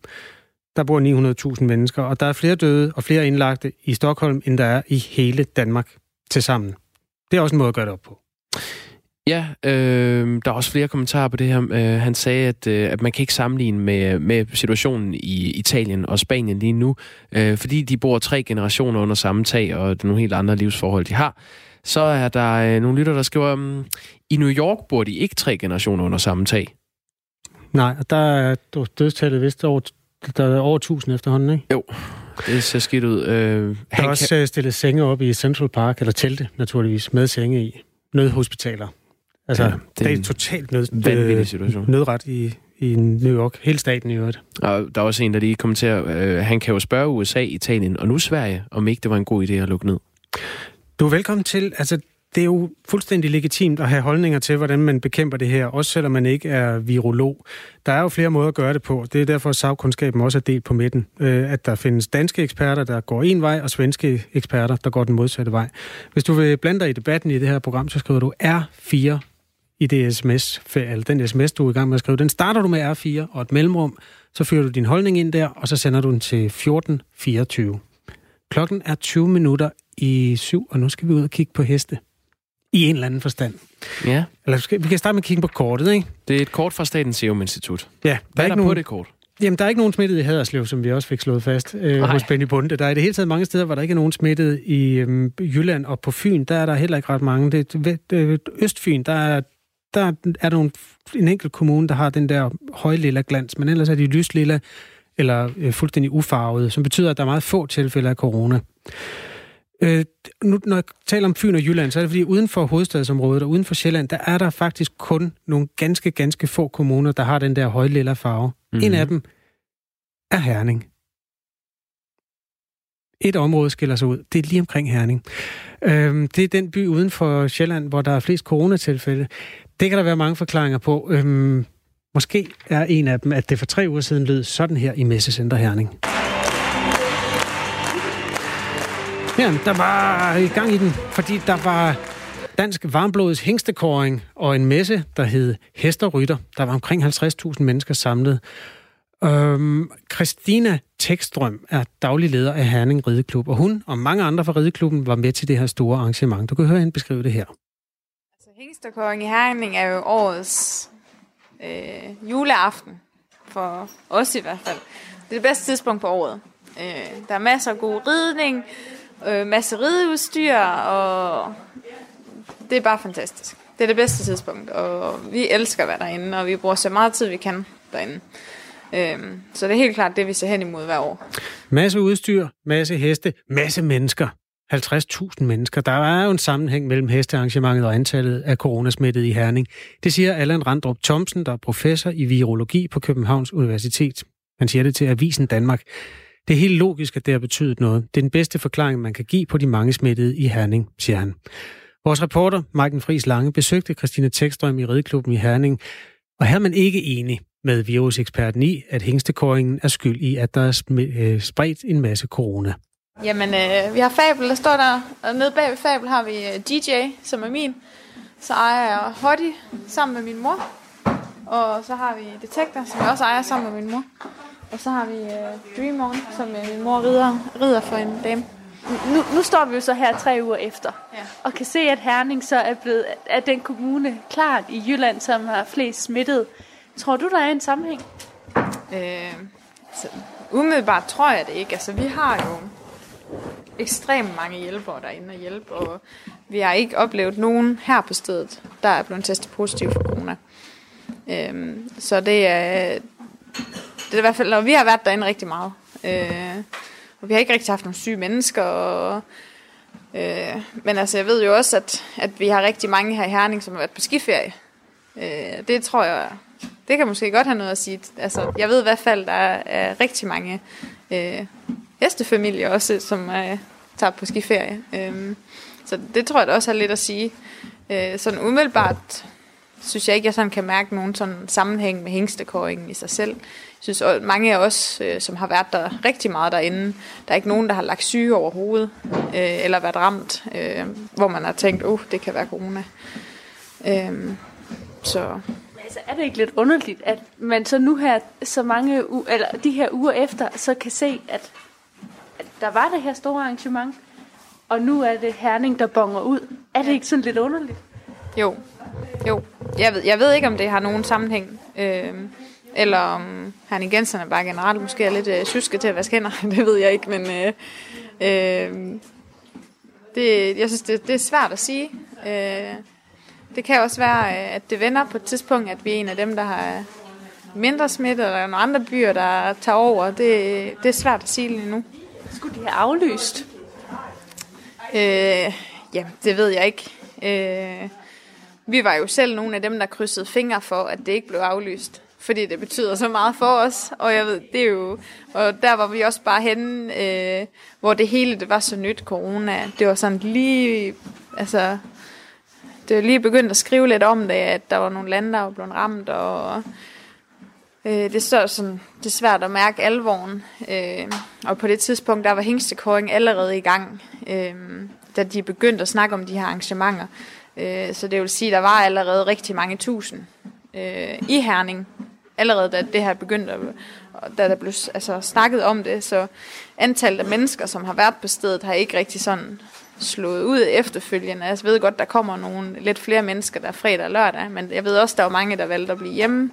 Der bor 900.000 mennesker, og der er flere døde og flere indlagte i Stockholm, end der er i hele Danmark til sammen. Det er også en måde at gøre det op på. Ja, øh, der er også flere kommentarer på det her. Øh, han sagde, at, øh, at man kan ikke sammenligne med, med situationen i Italien og Spanien lige nu, øh, fordi de bor tre generationer under samme tag, og det er nogle helt andre livsforhold, de har. Så er der øh, nogle lytter, der skriver, um, i New York bor de ikke tre generationer under samme tag. Nej, og der er dødstallet vist over, der er over 1000 efterhånden, ikke? Jo, det ser skidt ud. Øh, der er også kan... Øh, stillet senge op i Central Park, eller telte naturligvis, med senge i. Nødhospitaler. Altså, ja, det, er en totalt nød, vanvittig situation. nødret i, i New York. Hele staten i øvrigt. Og der er også en, der lige kommenterer, øh, han kan jo spørge USA, Italien og nu Sverige, om ikke det var en god idé at lukke ned. Du er velkommen til. Altså, det er jo fuldstændig legitimt at have holdninger til, hvordan man bekæmper det her, også selvom man ikke er virolog. Der er jo flere måder at gøre det på. Det er derfor, at sagkundskaben også er delt på midten. Øh, at der findes danske eksperter, der går en vej, og svenske eksperter, der går den modsatte vej. Hvis du vil blande dig i debatten i det her program, så skriver du R4 i det sms, den sms, du er i gang med at skrive. Den starter du med R4 og et mellemrum, så fører du din holdning ind der, og så sender du den til 1424. Klokken er 20 minutter i syv, og nu skal vi ud og kigge på heste. I en eller anden forstand. Ja. Eller skal, vi kan starte med at kigge på kortet, ikke? Det er et kort fra Statens Serum Institut. Ja. Der Hvad er, ikke der nogen, på det kort? Jamen, der er ikke nogen smittet i Haderslev, som vi også fik slået fast øh, hos Benny Bunde. Der er i det hele taget mange steder, hvor der ikke er nogen smittet i øhm, Jylland og på Fyn. Der er der heller ikke ret mange. Det, det, det, Østfyn, der er, der er nogle, en enkelt kommune, der har den der højlilla glans, men ellers er de lyslilla eller øh, fuldstændig ufarvede, som betyder, at der er meget få tilfælde af corona. Øh, nu, når jeg taler om Fyn og Jylland, så er det fordi, uden for hovedstadsområdet og uden for Sjælland, der er der faktisk kun nogle ganske, ganske få kommuner, der har den der højlilla farve. Mhm. Mm-hmm. En af dem er Herning. Et område skiller sig ud. Det er lige omkring Herning. Øhm, det er den by uden for Sjælland, hvor der er flest coronatilfælde. Det kan der være mange forklaringer på. Øhm, måske er en af dem, at det for tre uger siden lød sådan her i Messecenter Herning. Ja, der var i gang i den, fordi der var dansk varmblods hængstekåring og en messe, der hed Hesterrytter. Der var omkring 50.000 mennesker samlet. Øhm, Christina Tekstrøm er daglig leder af Herning Rideklub, og hun og mange andre fra Rideklubben var med til det her store arrangement. Du kan høre hende beskrive det her. Hængstekåring i Herning er jo årets øh, juleaften, for os i hvert fald. Det er det bedste tidspunkt på året. Øh, der er masser af god ridning, øh, masse rideudstyr, og det er bare fantastisk. Det er det bedste tidspunkt, og vi elsker at være derinde, og vi bruger så meget tid, vi kan derinde. Øhm, så det er helt klart det, vi ser hen imod hver år. Masse udstyr, masse heste, masse mennesker. 50.000 mennesker. Der er jo en sammenhæng mellem hestearrangementet og antallet af coronasmittede i Herning. Det siger Allan Randrup Thomsen, der er professor i virologi på Københavns Universitet. Han siger det til Avisen Danmark. Det er helt logisk, at det har betydet noget. Det er den bedste forklaring, man kan give på de mange smittede i Herning, siger han. Vores reporter, Marken Friis Lange, besøgte Christina Tekstrøm i Rideklubben i Herning, og her er man ikke enig med viruseksperten i, at hængstekåringen er skyld i, at der er øh, spredt en masse corona. Jamen, øh, vi har Fabel, der står der, og nede bag ved Fabel har vi øh, DJ, som er min. Så ejer jeg Hottie sammen med min mor. Og så har vi Detektor, som jeg også ejer sammen med min mor. Og så har vi øh, Dream On, som øh, min mor rider, rider for en dame. Nu, nu står vi jo så her tre uger efter, ja. og kan se, at Herning så er blevet er den kommune klart i Jylland, som har flest smittet. Tror du, der er en sammenhæng? Øh, så umiddelbart tror jeg det ikke. Altså, vi har jo ekstremt mange hjælpere derinde og hjælpe, og vi har ikke oplevet nogen her på stedet, der er blevet testet positiv for corona. Øhm, så det er, det er i hvert fald, og vi har været derinde rigtig meget. Øh, og vi har ikke rigtig haft nogle syge mennesker, og, øh, men altså jeg ved jo også, at, at vi har rigtig mange her i Herning, som har været på skiferie. Øh, det tror jeg, det kan måske godt have noget at sige. Altså, jeg ved i hvert fald, der er, er rigtig mange øh, hestefamilie også, som øh, tager på skiferie. Øh, så det tror jeg da også har lidt at sige. Øh, sådan umiddelbart synes jeg ikke, jeg sådan kan mærke nogen sådan sammenhæng med hængstekåringen i sig selv. Jeg synes at mange af os, øh, som har været der rigtig meget derinde, der er ikke nogen, der har lagt syge over hovedet, øh, eller været ramt, øh, hvor man har tænkt, oh, det kan være corona. Øh, så Altså, er det ikke lidt underligt, at man så nu her, så mange u- eller de her uger efter, så kan se, at der var det her store arrangement, og nu er det Herning, der bonger ud. Er det ikke sådan lidt underligt? Jo, jo. Jeg ved, jeg ved ikke, om det har nogen sammenhæng. Øh, eller om herningenserne bare generelt måske er lidt øh, syske til at vaske hænder. det ved jeg ikke, men øh, øh, det, jeg synes, det, det er svært at sige. Øh, det kan også være, øh, at det vender på et tidspunkt, at vi er en af dem, der har mindre smitte, eller nogle andre byer, der tager over. Det, det er svært at sige lige nu. Skulle de have aflyst? Øh, ja, det ved jeg ikke. Øh, vi var jo selv nogle af dem, der krydsede fingre for, at det ikke blev aflyst. fordi det betyder så meget for os. Og jeg ved, det er jo, og der var vi også bare henne, øh, hvor det hele det var så nyt, corona. Det var sådan lige, altså, det var lige begyndt at skrive lidt om det, at der var nogle lande, der var blevet ramt, og øh, det, står sådan, det er svært at mærke alvoren. Øh, og på det tidspunkt, der var hængstekåring allerede i gang, øh, da de begyndte at snakke om de her arrangementer. Øh, så det vil sige, at der var allerede rigtig mange tusind øh, i Herning, allerede da det her begyndte, da der blev altså, snakket om det. Så antallet af mennesker, som har været på stedet, har ikke rigtig sådan slået ud efterfølgende. Jeg ved godt, der kommer nogle lidt flere mennesker, der er fredag og lørdag, men jeg ved også, der er mange, der valgte at blive hjemme.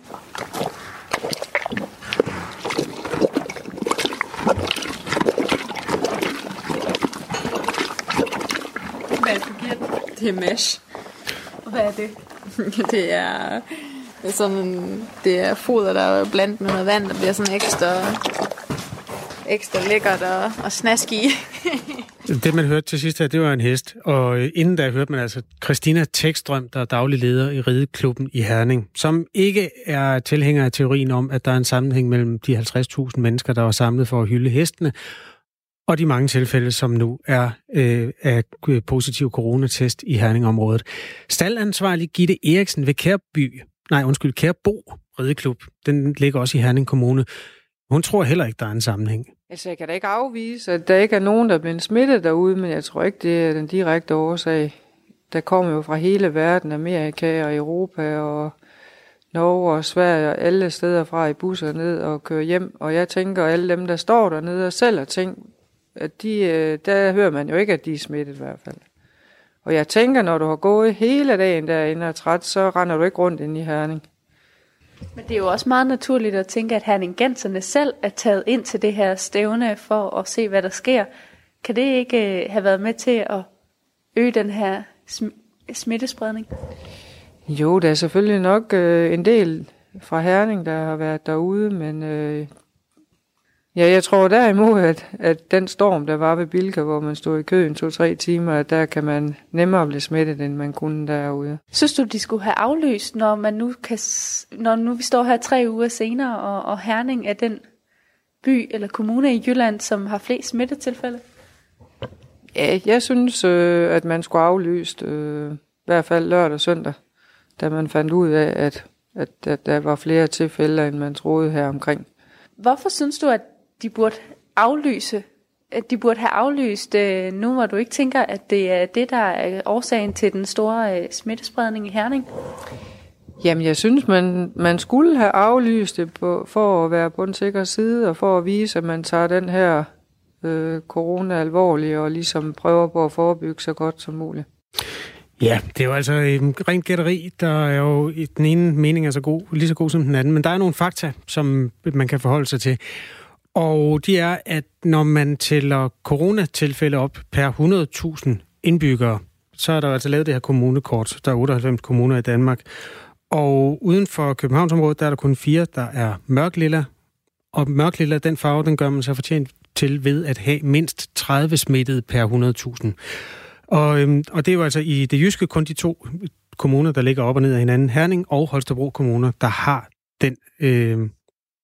Hvad er det, det er mesh. Hvad er det? det er det er sådan, det er foder, der er blandt med noget vand, der bliver sådan ekstra, ekstra lækkert og, og snask i. det, man hørte til sidst her, det var en hest. Og øh, inden da hørte man altså Christina Tekstrøm, der er daglig leder i Rideklubben i Herning, som ikke er tilhænger af teorien om, at der er en sammenhæng mellem de 50.000 mennesker, der var samlet for at hylde hestene, og de mange tilfælde, som nu er øh, af øh, positiv coronatest i Herningområdet. Stalansvarlig Gitte Eriksen ved Kærby nej undskyld, Kærbo Rideklub, den ligger også i Herning Kommune. Hun tror heller ikke, der er en sammenhæng. Altså, jeg kan da ikke afvise, at der ikke er nogen, der er blevet smittet derude, men jeg tror ikke, det er den direkte årsag. Der kommer jo fra hele verden, Amerika og Europa og Norge og Sverige og alle steder fra i busser ned og kører hjem. Og jeg tænker, at alle dem, der står dernede og sælger ting, at de, øh, der hører man jo ikke, at de er smittet i hvert fald. Og jeg tænker, når du har gået hele dagen derinde og træt, så render du ikke rundt ind i Herning. Men det er jo også meget naturligt at tænke, at Herningenserne selv er taget ind til det her stævne for at se, hvad der sker. Kan det ikke øh, have været med til at øge den her sm- smittespredning? Jo, der er selvfølgelig nok øh, en del fra Herning, der har været derude, men øh, Ja, jeg tror derimod, at, at den storm, der var ved Bilka, hvor man stod i køen to-tre timer, at der kan man nemmere blive smittet, end man kunne derude. Synes du, de skulle have aflyst, når, man nu kan, når nu vi står her tre uger senere, og, og Herning er den by eller kommune i Jylland, som har flest smittetilfælde? Ja, jeg synes, øh, at man skulle aflyst, øh, i hvert fald lørdag og søndag, da man fandt ud af, at, at, at der var flere tilfælde, end man troede her omkring. Hvorfor synes du, at de burde aflyse, at de burde have aflyst øh, nu, hvor du ikke tænker, at det er det, der er årsagen til den store øh, smittespredning i Herning? Jamen, jeg synes, man, man skulle have aflyst det på, for at være på den sikre side, og for at vise, at man tager den her øh, corona alvorligt, og ligesom prøver på at forebygge så godt som muligt. Ja, det er jo altså en rent gætteri, der er jo i den ene mening er så god, lige så god som den anden, men der er nogle fakta, som man kan forholde sig til. Og de er, at når man tæller coronatilfælde op per 100.000 indbyggere, så er der altså lavet det her kommunekort. Der er 98 kommuner i Danmark. Og uden for Københavnsområdet, der er der kun fire, der er mørklilla. Og mørklilla, den farve, den gør man sig fortjent til ved at have mindst 30 smittede per 100.000. Og, øhm, og det er jo altså i det jyske kun de to kommuner, der ligger op og ned af hinanden, Herning og Holstebro kommuner, der har den øh,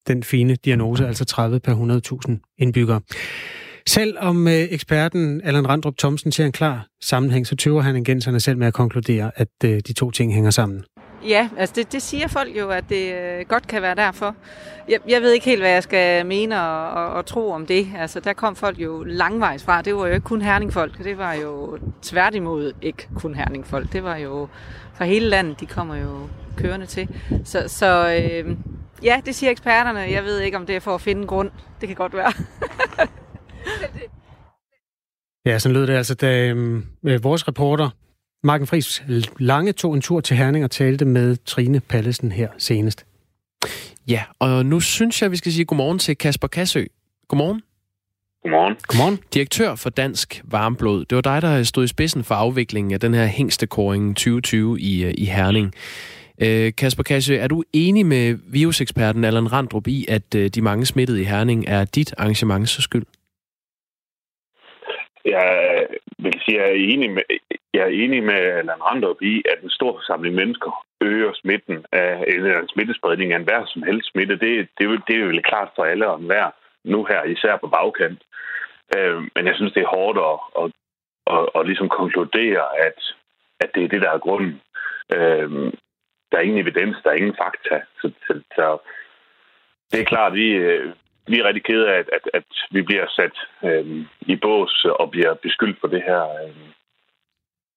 den fine diagnose, altså 30 per 100.000 indbyggere. Selvom øh, eksperten Allan Randrup Thomsen ser en klar sammenhæng, så tøver han igen selv med at konkludere, at øh, de to ting hænger sammen. Ja, altså det, det siger folk jo, at det øh, godt kan være derfor. Jeg, jeg ved ikke helt, hvad jeg skal mene og, og, og tro om det. Altså der kom folk jo langvejs fra. Det var jo ikke kun herningfolk. Det var jo tværtimod ikke kun herningfolk. Det var jo fra hele landet, de kommer jo kørende til. Så, så øh, Ja, det siger eksperterne. Jeg ved ikke, om det er for at finde en grund. Det kan godt være. ja, så lød det altså, da øh, vores reporter, Marken Friis Lange, tog en tur til Herning og talte med Trine Pallesen her senest. Ja, og nu synes jeg, vi skal sige godmorgen til Kasper Kassø. Godmorgen. Godmorgen. Godmorgen. Direktør for Dansk Varmblod. Det var dig, der stod i spidsen for afviklingen af den her hængstekåring 2020 i, øh, i Herning. Øh, Kasper Kasse, er du enig med viruseksperten Allan Randrup i, at øh, de mange smittede i Herning er dit arrangements skyld? Jeg vil sige, jeg er enig med, jeg er enig med Allan Randrup i, at en stor forsamling mennesker øger smitten af, eller en smittespredning af enhver som helst smitte. Det, det, det er jo klart for alle og enhver nu her, især på bagkant. Øh, men jeg synes, det er hårdt at, at, at, at ligesom konkludere, at, at det er det, der er grunden. Øh, der er ingen evidens, der er ingen fakta. Så, så, så det er klart, vi, øh, vi er rigtig kede af, at, at, at vi bliver sat øh, i bås og bliver beskyldt for det her, øh,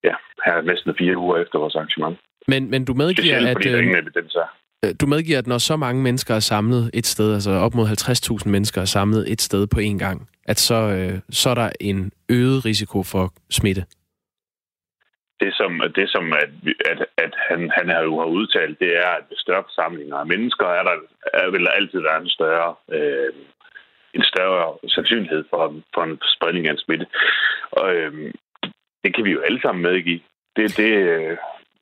ja, her næsten fire uger efter vores arrangement. Men, men du medgiver, Specielt at... fordi der øh, ingen evidens er. Øh, Du medgiver, at når så mange mennesker er samlet et sted, altså op mod 50.000 mennesker er samlet et sted på én gang, at så, øh, så er der en øget risiko for smitte. Det som, det som at, at, at han, han har jo har udtalt, det er, at ved større forsamlinger af mennesker er der er, vil der altid være en større, øh, en større sandsynlighed for, for en spredning af en smitte. Og øh, det kan vi jo alle sammen medgive. Det, det, øh,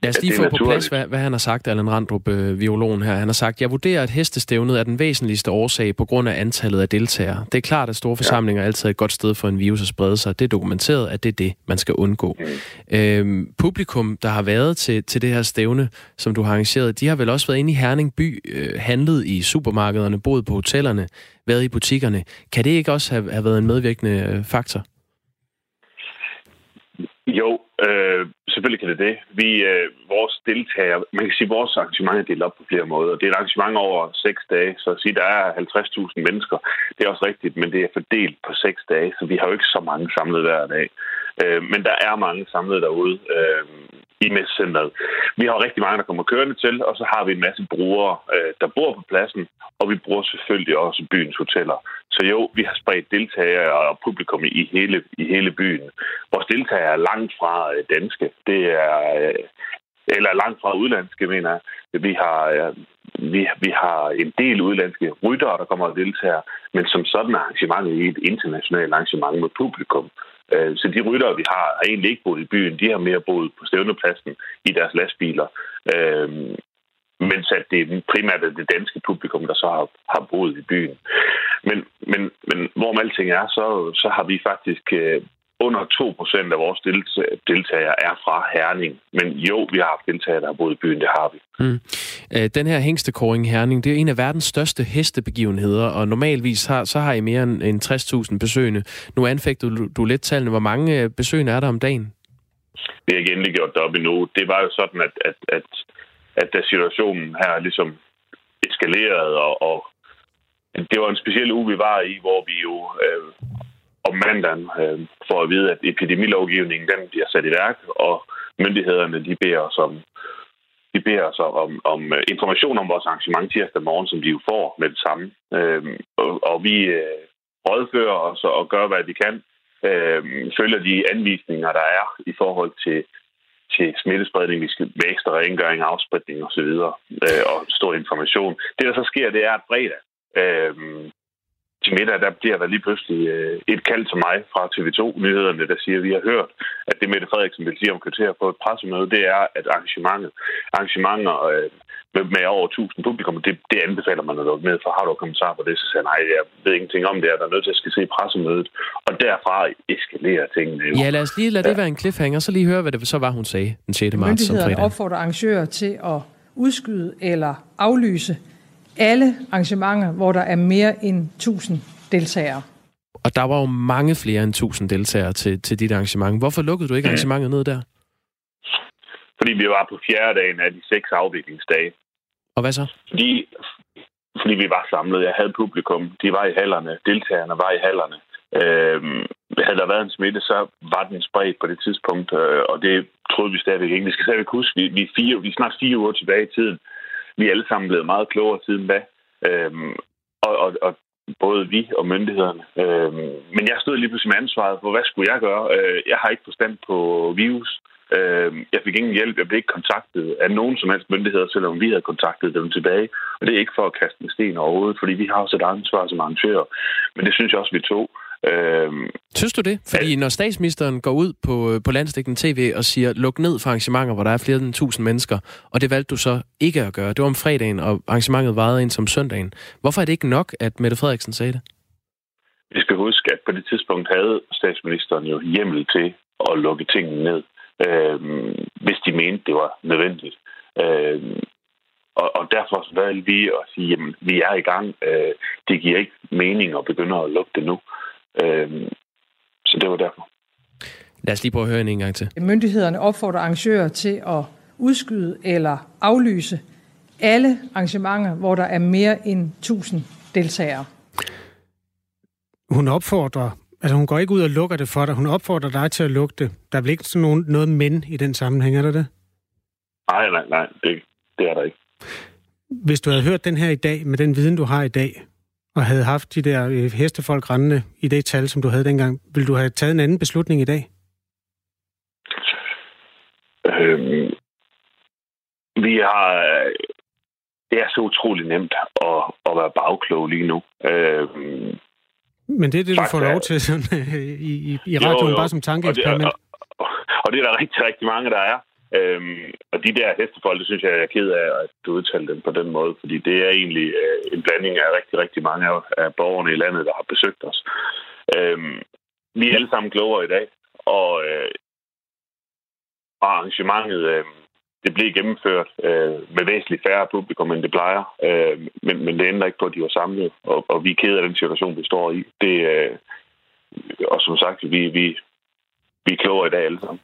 Lad os lige få på plads, hvad, hvad han har sagt, Allan Randrup, øh, viologen her. Han har sagt, jeg vurderer, at hestestævnet er den væsentligste årsag på grund af antallet af deltagere. Det er klart, at store forsamlinger er altid et godt sted for en virus at sprede sig. Det er dokumenteret, at det er det, man skal undgå. Mm. Øhm, publikum, der har været til, til det her stævne, som du har arrangeret, de har vel også været inde i Herning by, øh, handlet i supermarkederne, boet på hotellerne, været i butikkerne. Kan det ikke også have, have været en medvirkende øh, faktor? Jo, øh, selvfølgelig kan det det. Vi, øh, vores deltagere, man kan sige, at vores arrangement er delt op på flere måder. Det er et arrangement over seks dage, så at sige, der er 50.000 mennesker. Det er også rigtigt, men det er fordelt på seks dage, så vi har jo ikke så mange samlet hver dag. Øh, men der er mange samlet derude øh, i messecenteret. Vi har rigtig mange, der kommer kørende til, og så har vi en masse brugere, øh, der bor på pladsen, og vi bruger selvfølgelig også byens hoteller. Så jo, vi har spredt deltagere og publikum i hele, i hele byen. Vores deltagere er langt fra øh, danske. Det er, øh, eller langt fra udlandske, mener jeg. Vi har, vi, vi har en del udlandske ryttere, der kommer og deltager, men som sådan er arrangementet i et internationalt arrangement med publikum. Øh, så de ryttere, vi har, har egentlig ikke boet i byen. De har mere boet på stævnepladsen i deres lastbiler. Øh, mens at det er primært er det danske publikum, der så har, har boet i byen. Men, men, men hvorom alting er, så, så har vi faktisk øh, under 2% af vores delta- deltagere er fra Herning. Men jo, vi har haft deltagere, der har boet i byen, det har vi. Mm. Øh, Den her hængstekåring i Herning, det er en af verdens største hestebegivenheder, og normalvis har, så har I mere end end 60.000 besøgende. Nu anfægtede du, du lidt tallene. Hvor mange øh, besøgende er der om dagen? Vi har ikke endelig gjort det op endnu. Det var jo sådan, at, at, at, at da situationen her ligesom eskalerede, og, og det var en speciel uge, vi var i, hvor vi jo øh, om mandagen øh, for at vide, at epidemilovgivningen den bliver sat i værk, og myndighederne de beder os om, de beder os om, om øh, information om vores arrangement tirsdag morgen, som de jo får med det samme. Øh, og, og vi øh, rådfører os og gør, hvad vi kan. Øh, følger de anvisninger, der er i forhold til, til smittespredning, vi skal med ekstra rengøring, afspritning osv. Øh, og stor information. Det, der så sker, det er, at fredag øh, til middag, der bliver der lige pludselig øh, et kald til mig fra TV2-nyhederne, der siger, at vi har hørt, at det Mette Frederiksen vil sige om kvarter på et pressemøde, det er, at arrangementet, arrangementer øh, med, med over 1000 publikum, det, det anbefaler man at lukke ned, for har du kommentar på det, så siger jeg, nej, jeg ved ingenting om det, jeg er nødt til at skal se pressemødet. Og derfra eskalerer tingene jo. Ja, lad os lige lade det være en cliffhanger, så lige høre, hvad det så var, hun sagde den 6. marts Myndighederne opfordrer arrangører til at udskyde eller aflyse alle arrangementer, hvor der er mere end 1000 deltagere. Og der var jo mange flere end 1000 deltagere til, til dit arrangement. Hvorfor lukkede du ikke arrangementet ned der? Fordi vi var på fjerde dagen af de seks afviklingsdage. Og hvad så? Fordi, fordi vi var samlet. Jeg havde publikum. De var i hallerne. Deltagerne var i hallerne. Øhm, havde der været en smitte, så var den spredt på det tidspunkt, øh, og det troede vi stadigvæk ikke. Vi skal stadigvæk huske, vi, vi, er fire, vi er snart fire uger tilbage i tiden. Vi er alle sammen blevet meget klogere siden da. Øhm, og, og, og både vi og myndighederne. Øhm, men jeg stod lige pludselig med ansvaret for, hvad skulle jeg gøre? Øh, jeg har ikke forstand på virus. Øh, jeg fik ingen hjælp. Jeg blev ikke kontaktet af nogen som helst myndigheder, selvom vi havde kontaktet dem tilbage. Og det er ikke for at kaste en sten overhovedet, fordi vi har også et ansvar som arrangører. Men det synes jeg også, vi tog. Øh, Synes du det? Fordi når statsministeren går ud på, på landstækkende tv og siger, luk ned for arrangementer, hvor der er flere end 1000 mennesker, og det valgte du så ikke at gøre. Det var om fredagen, og arrangementet varede ind som søndagen. Hvorfor er det ikke nok, at Mette Frederiksen sagde det? Vi skal huske, at på det tidspunkt havde statsministeren jo hjemmel til at lukke tingene ned, øh, hvis de mente, det var nødvendigt. Øh, og, og derfor valgte vi at sige, jamen, vi er i gang. Øh, det giver ikke mening at begynde at lukke det nu. Øh, så det var derfor. Lad os lige prøve at høre en gang til. Myndighederne opfordrer arrangører til at udskyde eller aflyse alle arrangementer, hvor der er mere end 1000 deltagere. Hun opfordrer, altså hun går ikke ud og lukker det for dig, hun opfordrer dig til at lukke det. Der er vel ikke sådan nogen, noget men i den sammenhæng, er der det? Nej, nej, nej, det, det er der ikke. Hvis du havde hørt den her i dag, med den viden, du har i dag, og havde haft de der øh, hestefolk rendende i det tal, som du havde dengang, ville du have taget en anden beslutning i dag? Øhm, vi har... Det er så utrolig nemt at, at være bagklog lige nu. Øhm, Men det er det, du får lov til sådan, i, i, i radioen, jo, jo. bare som tankeeksperiment. Og, og, og det er der rigtig, rigtig mange, der er. Øhm, og de der hestefolk, det synes jeg, jeg er ked af, at du udtalte dem på den måde, fordi det er egentlig øh, en blanding af rigtig, rigtig mange af, af borgerne i landet, der har besøgt os. Øhm, vi er alle sammen klogere i dag, og, øh, og arrangementet, øh, det blev gennemført øh, med væsentligt færre publikum, end det plejer, øh, men, men det ændrer ikke på, at de var samlet, og, og vi er ked af den situation, vi står i. Det, øh, og som sagt, vi, vi, vi er klogere i dag alle sammen.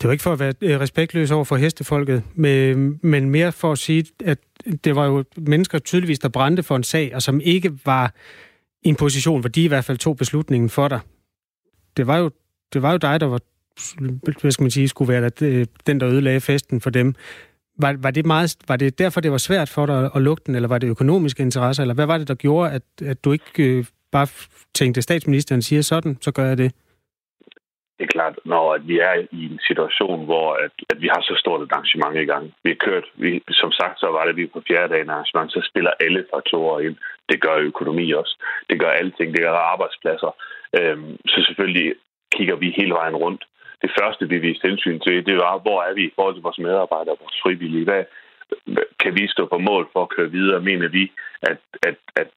Det var ikke for at være øh, respektløs over for hestefolket, men mere for at sige, at det var jo mennesker tydeligvis, der brændte for en sag, og som ikke var i en position, hvor de i hvert fald tog beslutningen for dig. Det var jo, det var jo dig, der var, hvad skal man sige, skulle være øh, den, der ødelagde festen for dem. Var, var, det meget, var det derfor, det var svært for dig at lukke den, eller var det økonomiske interesser, eller hvad var det, der gjorde, at, at du ikke øh, bare tænkte, statsministeren siger sådan, så gør jeg det? Det er klart, når vi er i en situation, hvor at, at vi har så stort et arrangement i gang. Vi har kørt, vi, som sagt, så var det vi på fjerde dagen arrangement, så spiller alle faktorer ind. Det gør økonomi også. Det gør alting. Det gør arbejdspladser. Øhm, så selvfølgelig kigger vi hele vejen rundt. Det første, vi viste hensyn til, det var, hvor er vi i forhold til vores medarbejdere, vores frivillige? Hvad, kan vi stå på mål for at køre videre? Mener vi, at, at, at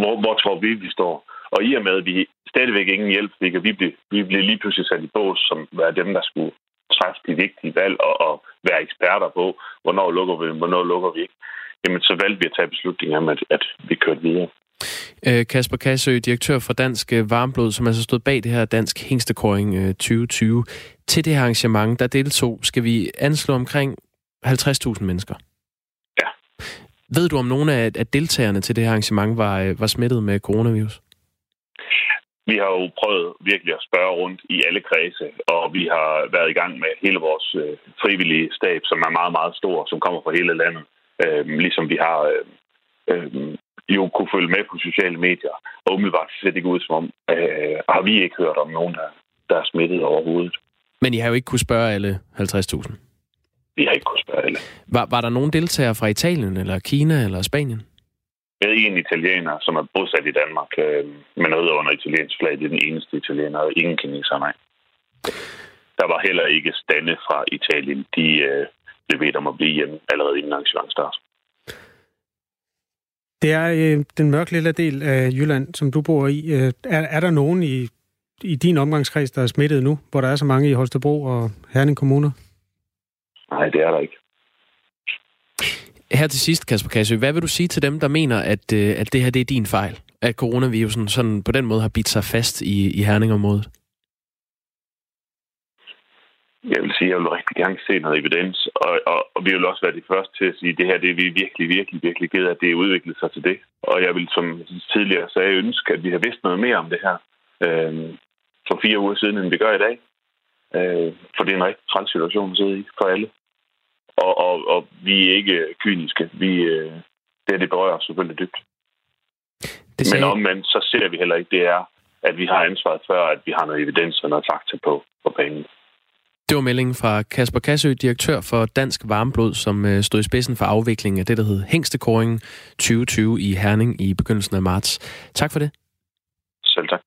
hvor, hvor tror vi, vi står? Og i og med, at vi stadigvæk ingen hjælp fik, og vi blev, vi blev lige pludselig sat i bås, som var dem, der skulle træffe de vigtige valg og, og være eksperter på, hvornår lukker vi, hvornår lukker vi ikke. Jamen, så valgte vi at tage beslutningen om, at, at vi kørte videre. Øh, Kasper Kassø, direktør for Dansk øh, Varmblod, som altså stod bag det her Dansk Hængstekåring 2020. Øh, Til det her arrangement, der deltog, skal vi anslå omkring 50.000 mennesker. Ja. Ved du, om nogle af deltagerne til det her arrangement var, var smittet med coronavirus? Vi har jo prøvet virkelig at spørge rundt i alle kredse, og vi har været i gang med hele vores øh, frivillige stab, som er meget, meget stor, som kommer fra hele landet. Øh, ligesom vi har øh, øh, jo kunne følge med på sociale medier, og umiddelbart ser det ikke ud som om, øh, har vi ikke hørt om nogen, der, der er smittet overhovedet. Men I har jo ikke kunne spørge alle 50.000? Vi har ikke kunne spørge alle. Var, var der nogen deltagere fra Italien, eller Kina, eller Spanien? Med en italiener, som er bosat i Danmark, øh, med noget under italiensk flag. Det er den eneste italiener, og ingen kineser, nej. Der var heller ikke stande fra Italien. De øh, blev bedt om at blive hjemme allerede inden arrangement start. Det er øh, den mørke lille del af Jylland, som du bor i. Øh, er, er der nogen i, i din omgangskreds, der er smittet nu, hvor der er så mange i Holstebro og Herning kommuner? Nej, det er der ikke. Her til sidst, Kasper Kassø, hvad vil du sige til dem, der mener, at, øh, at det her det er din fejl? At coronavirusen sådan på den måde har bidt sig fast i, i herningområdet? Jeg vil sige, at jeg vil rigtig gerne se noget evidens, og, og, og vi vil også være de første til at sige, at det her det er vi virkelig, virkelig, virkelig ked af, at det er udviklet sig til det. Og jeg vil, som tidligere sagde, ønske, at vi har vidst noget mere om det her øh, for fire uger siden, end vi gør i dag. Øh, for det er en rigtig træls situation at sidde i for alle og, og, og vi er ikke kyniske. Vi, øh, det, det berører selvfølgelig dybt. Det sagde... Men omvendt, så ser vi heller ikke, det er, at vi har ansvaret før, at vi har noget evidens og noget fakta på, på banen. Det var meldingen fra Kasper Kassø, direktør for Dansk Varmeblod, som øh, stod i spidsen for afviklingen af det, der hed Hængstekåringen 2020 i Herning i begyndelsen af marts. Tak for det. Selv tak.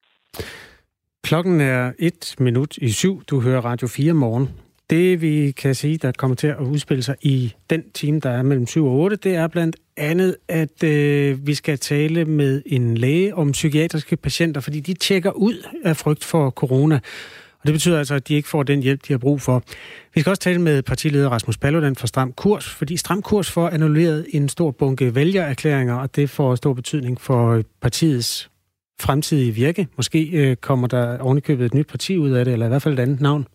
Klokken er et minut i syv. Du hører Radio 4 morgen. Det vi kan sige, der kommer til at udspille sig i den time, der er mellem 7 og 8, det er blandt andet, at øh, vi skal tale med en læge om psykiatriske patienter, fordi de tjekker ud af frygt for corona. Og det betyder altså, at de ikke får den hjælp, de har brug for. Vi skal også tale med partileder Rasmus Paludan fra Stram Kurs, fordi Stram Kurs får annulleret en stor bunke vælgererklæringer, og det får stor betydning for partiets fremtidige virke. Måske øh, kommer der ovenikøbet et nyt parti ud af det, eller i hvert fald et andet navn.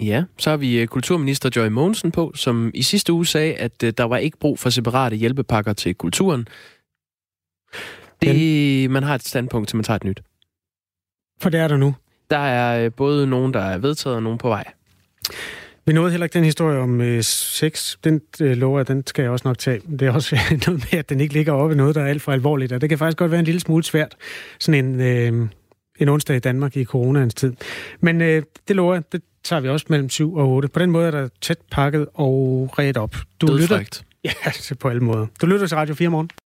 Ja, så har vi øh, kulturminister Joy Mogensen på, som i sidste uge sagde, at øh, der var ikke brug for separate hjælpepakker til kulturen. Det, man har et standpunkt, til man tager et nyt. For det er der nu. Der er øh, både nogen, der er vedtaget, og nogen på vej. Vi nåede heller ikke den historie om øh, sex. Den øh, lover den skal jeg også nok tage. Det er også noget med, at den ikke ligger oppe i noget, der er alt for alvorligt. Og det kan faktisk godt være en lille smule svært, sådan en, øh, en onsdag i Danmark i coronaens tid. Men øh, det lover jeg, det tager vi også mellem 7 og 8. På den måde er der tæt pakket og ret op. Du lytter, Ja, på alle måder. Du lytter til Radio 4 morgen.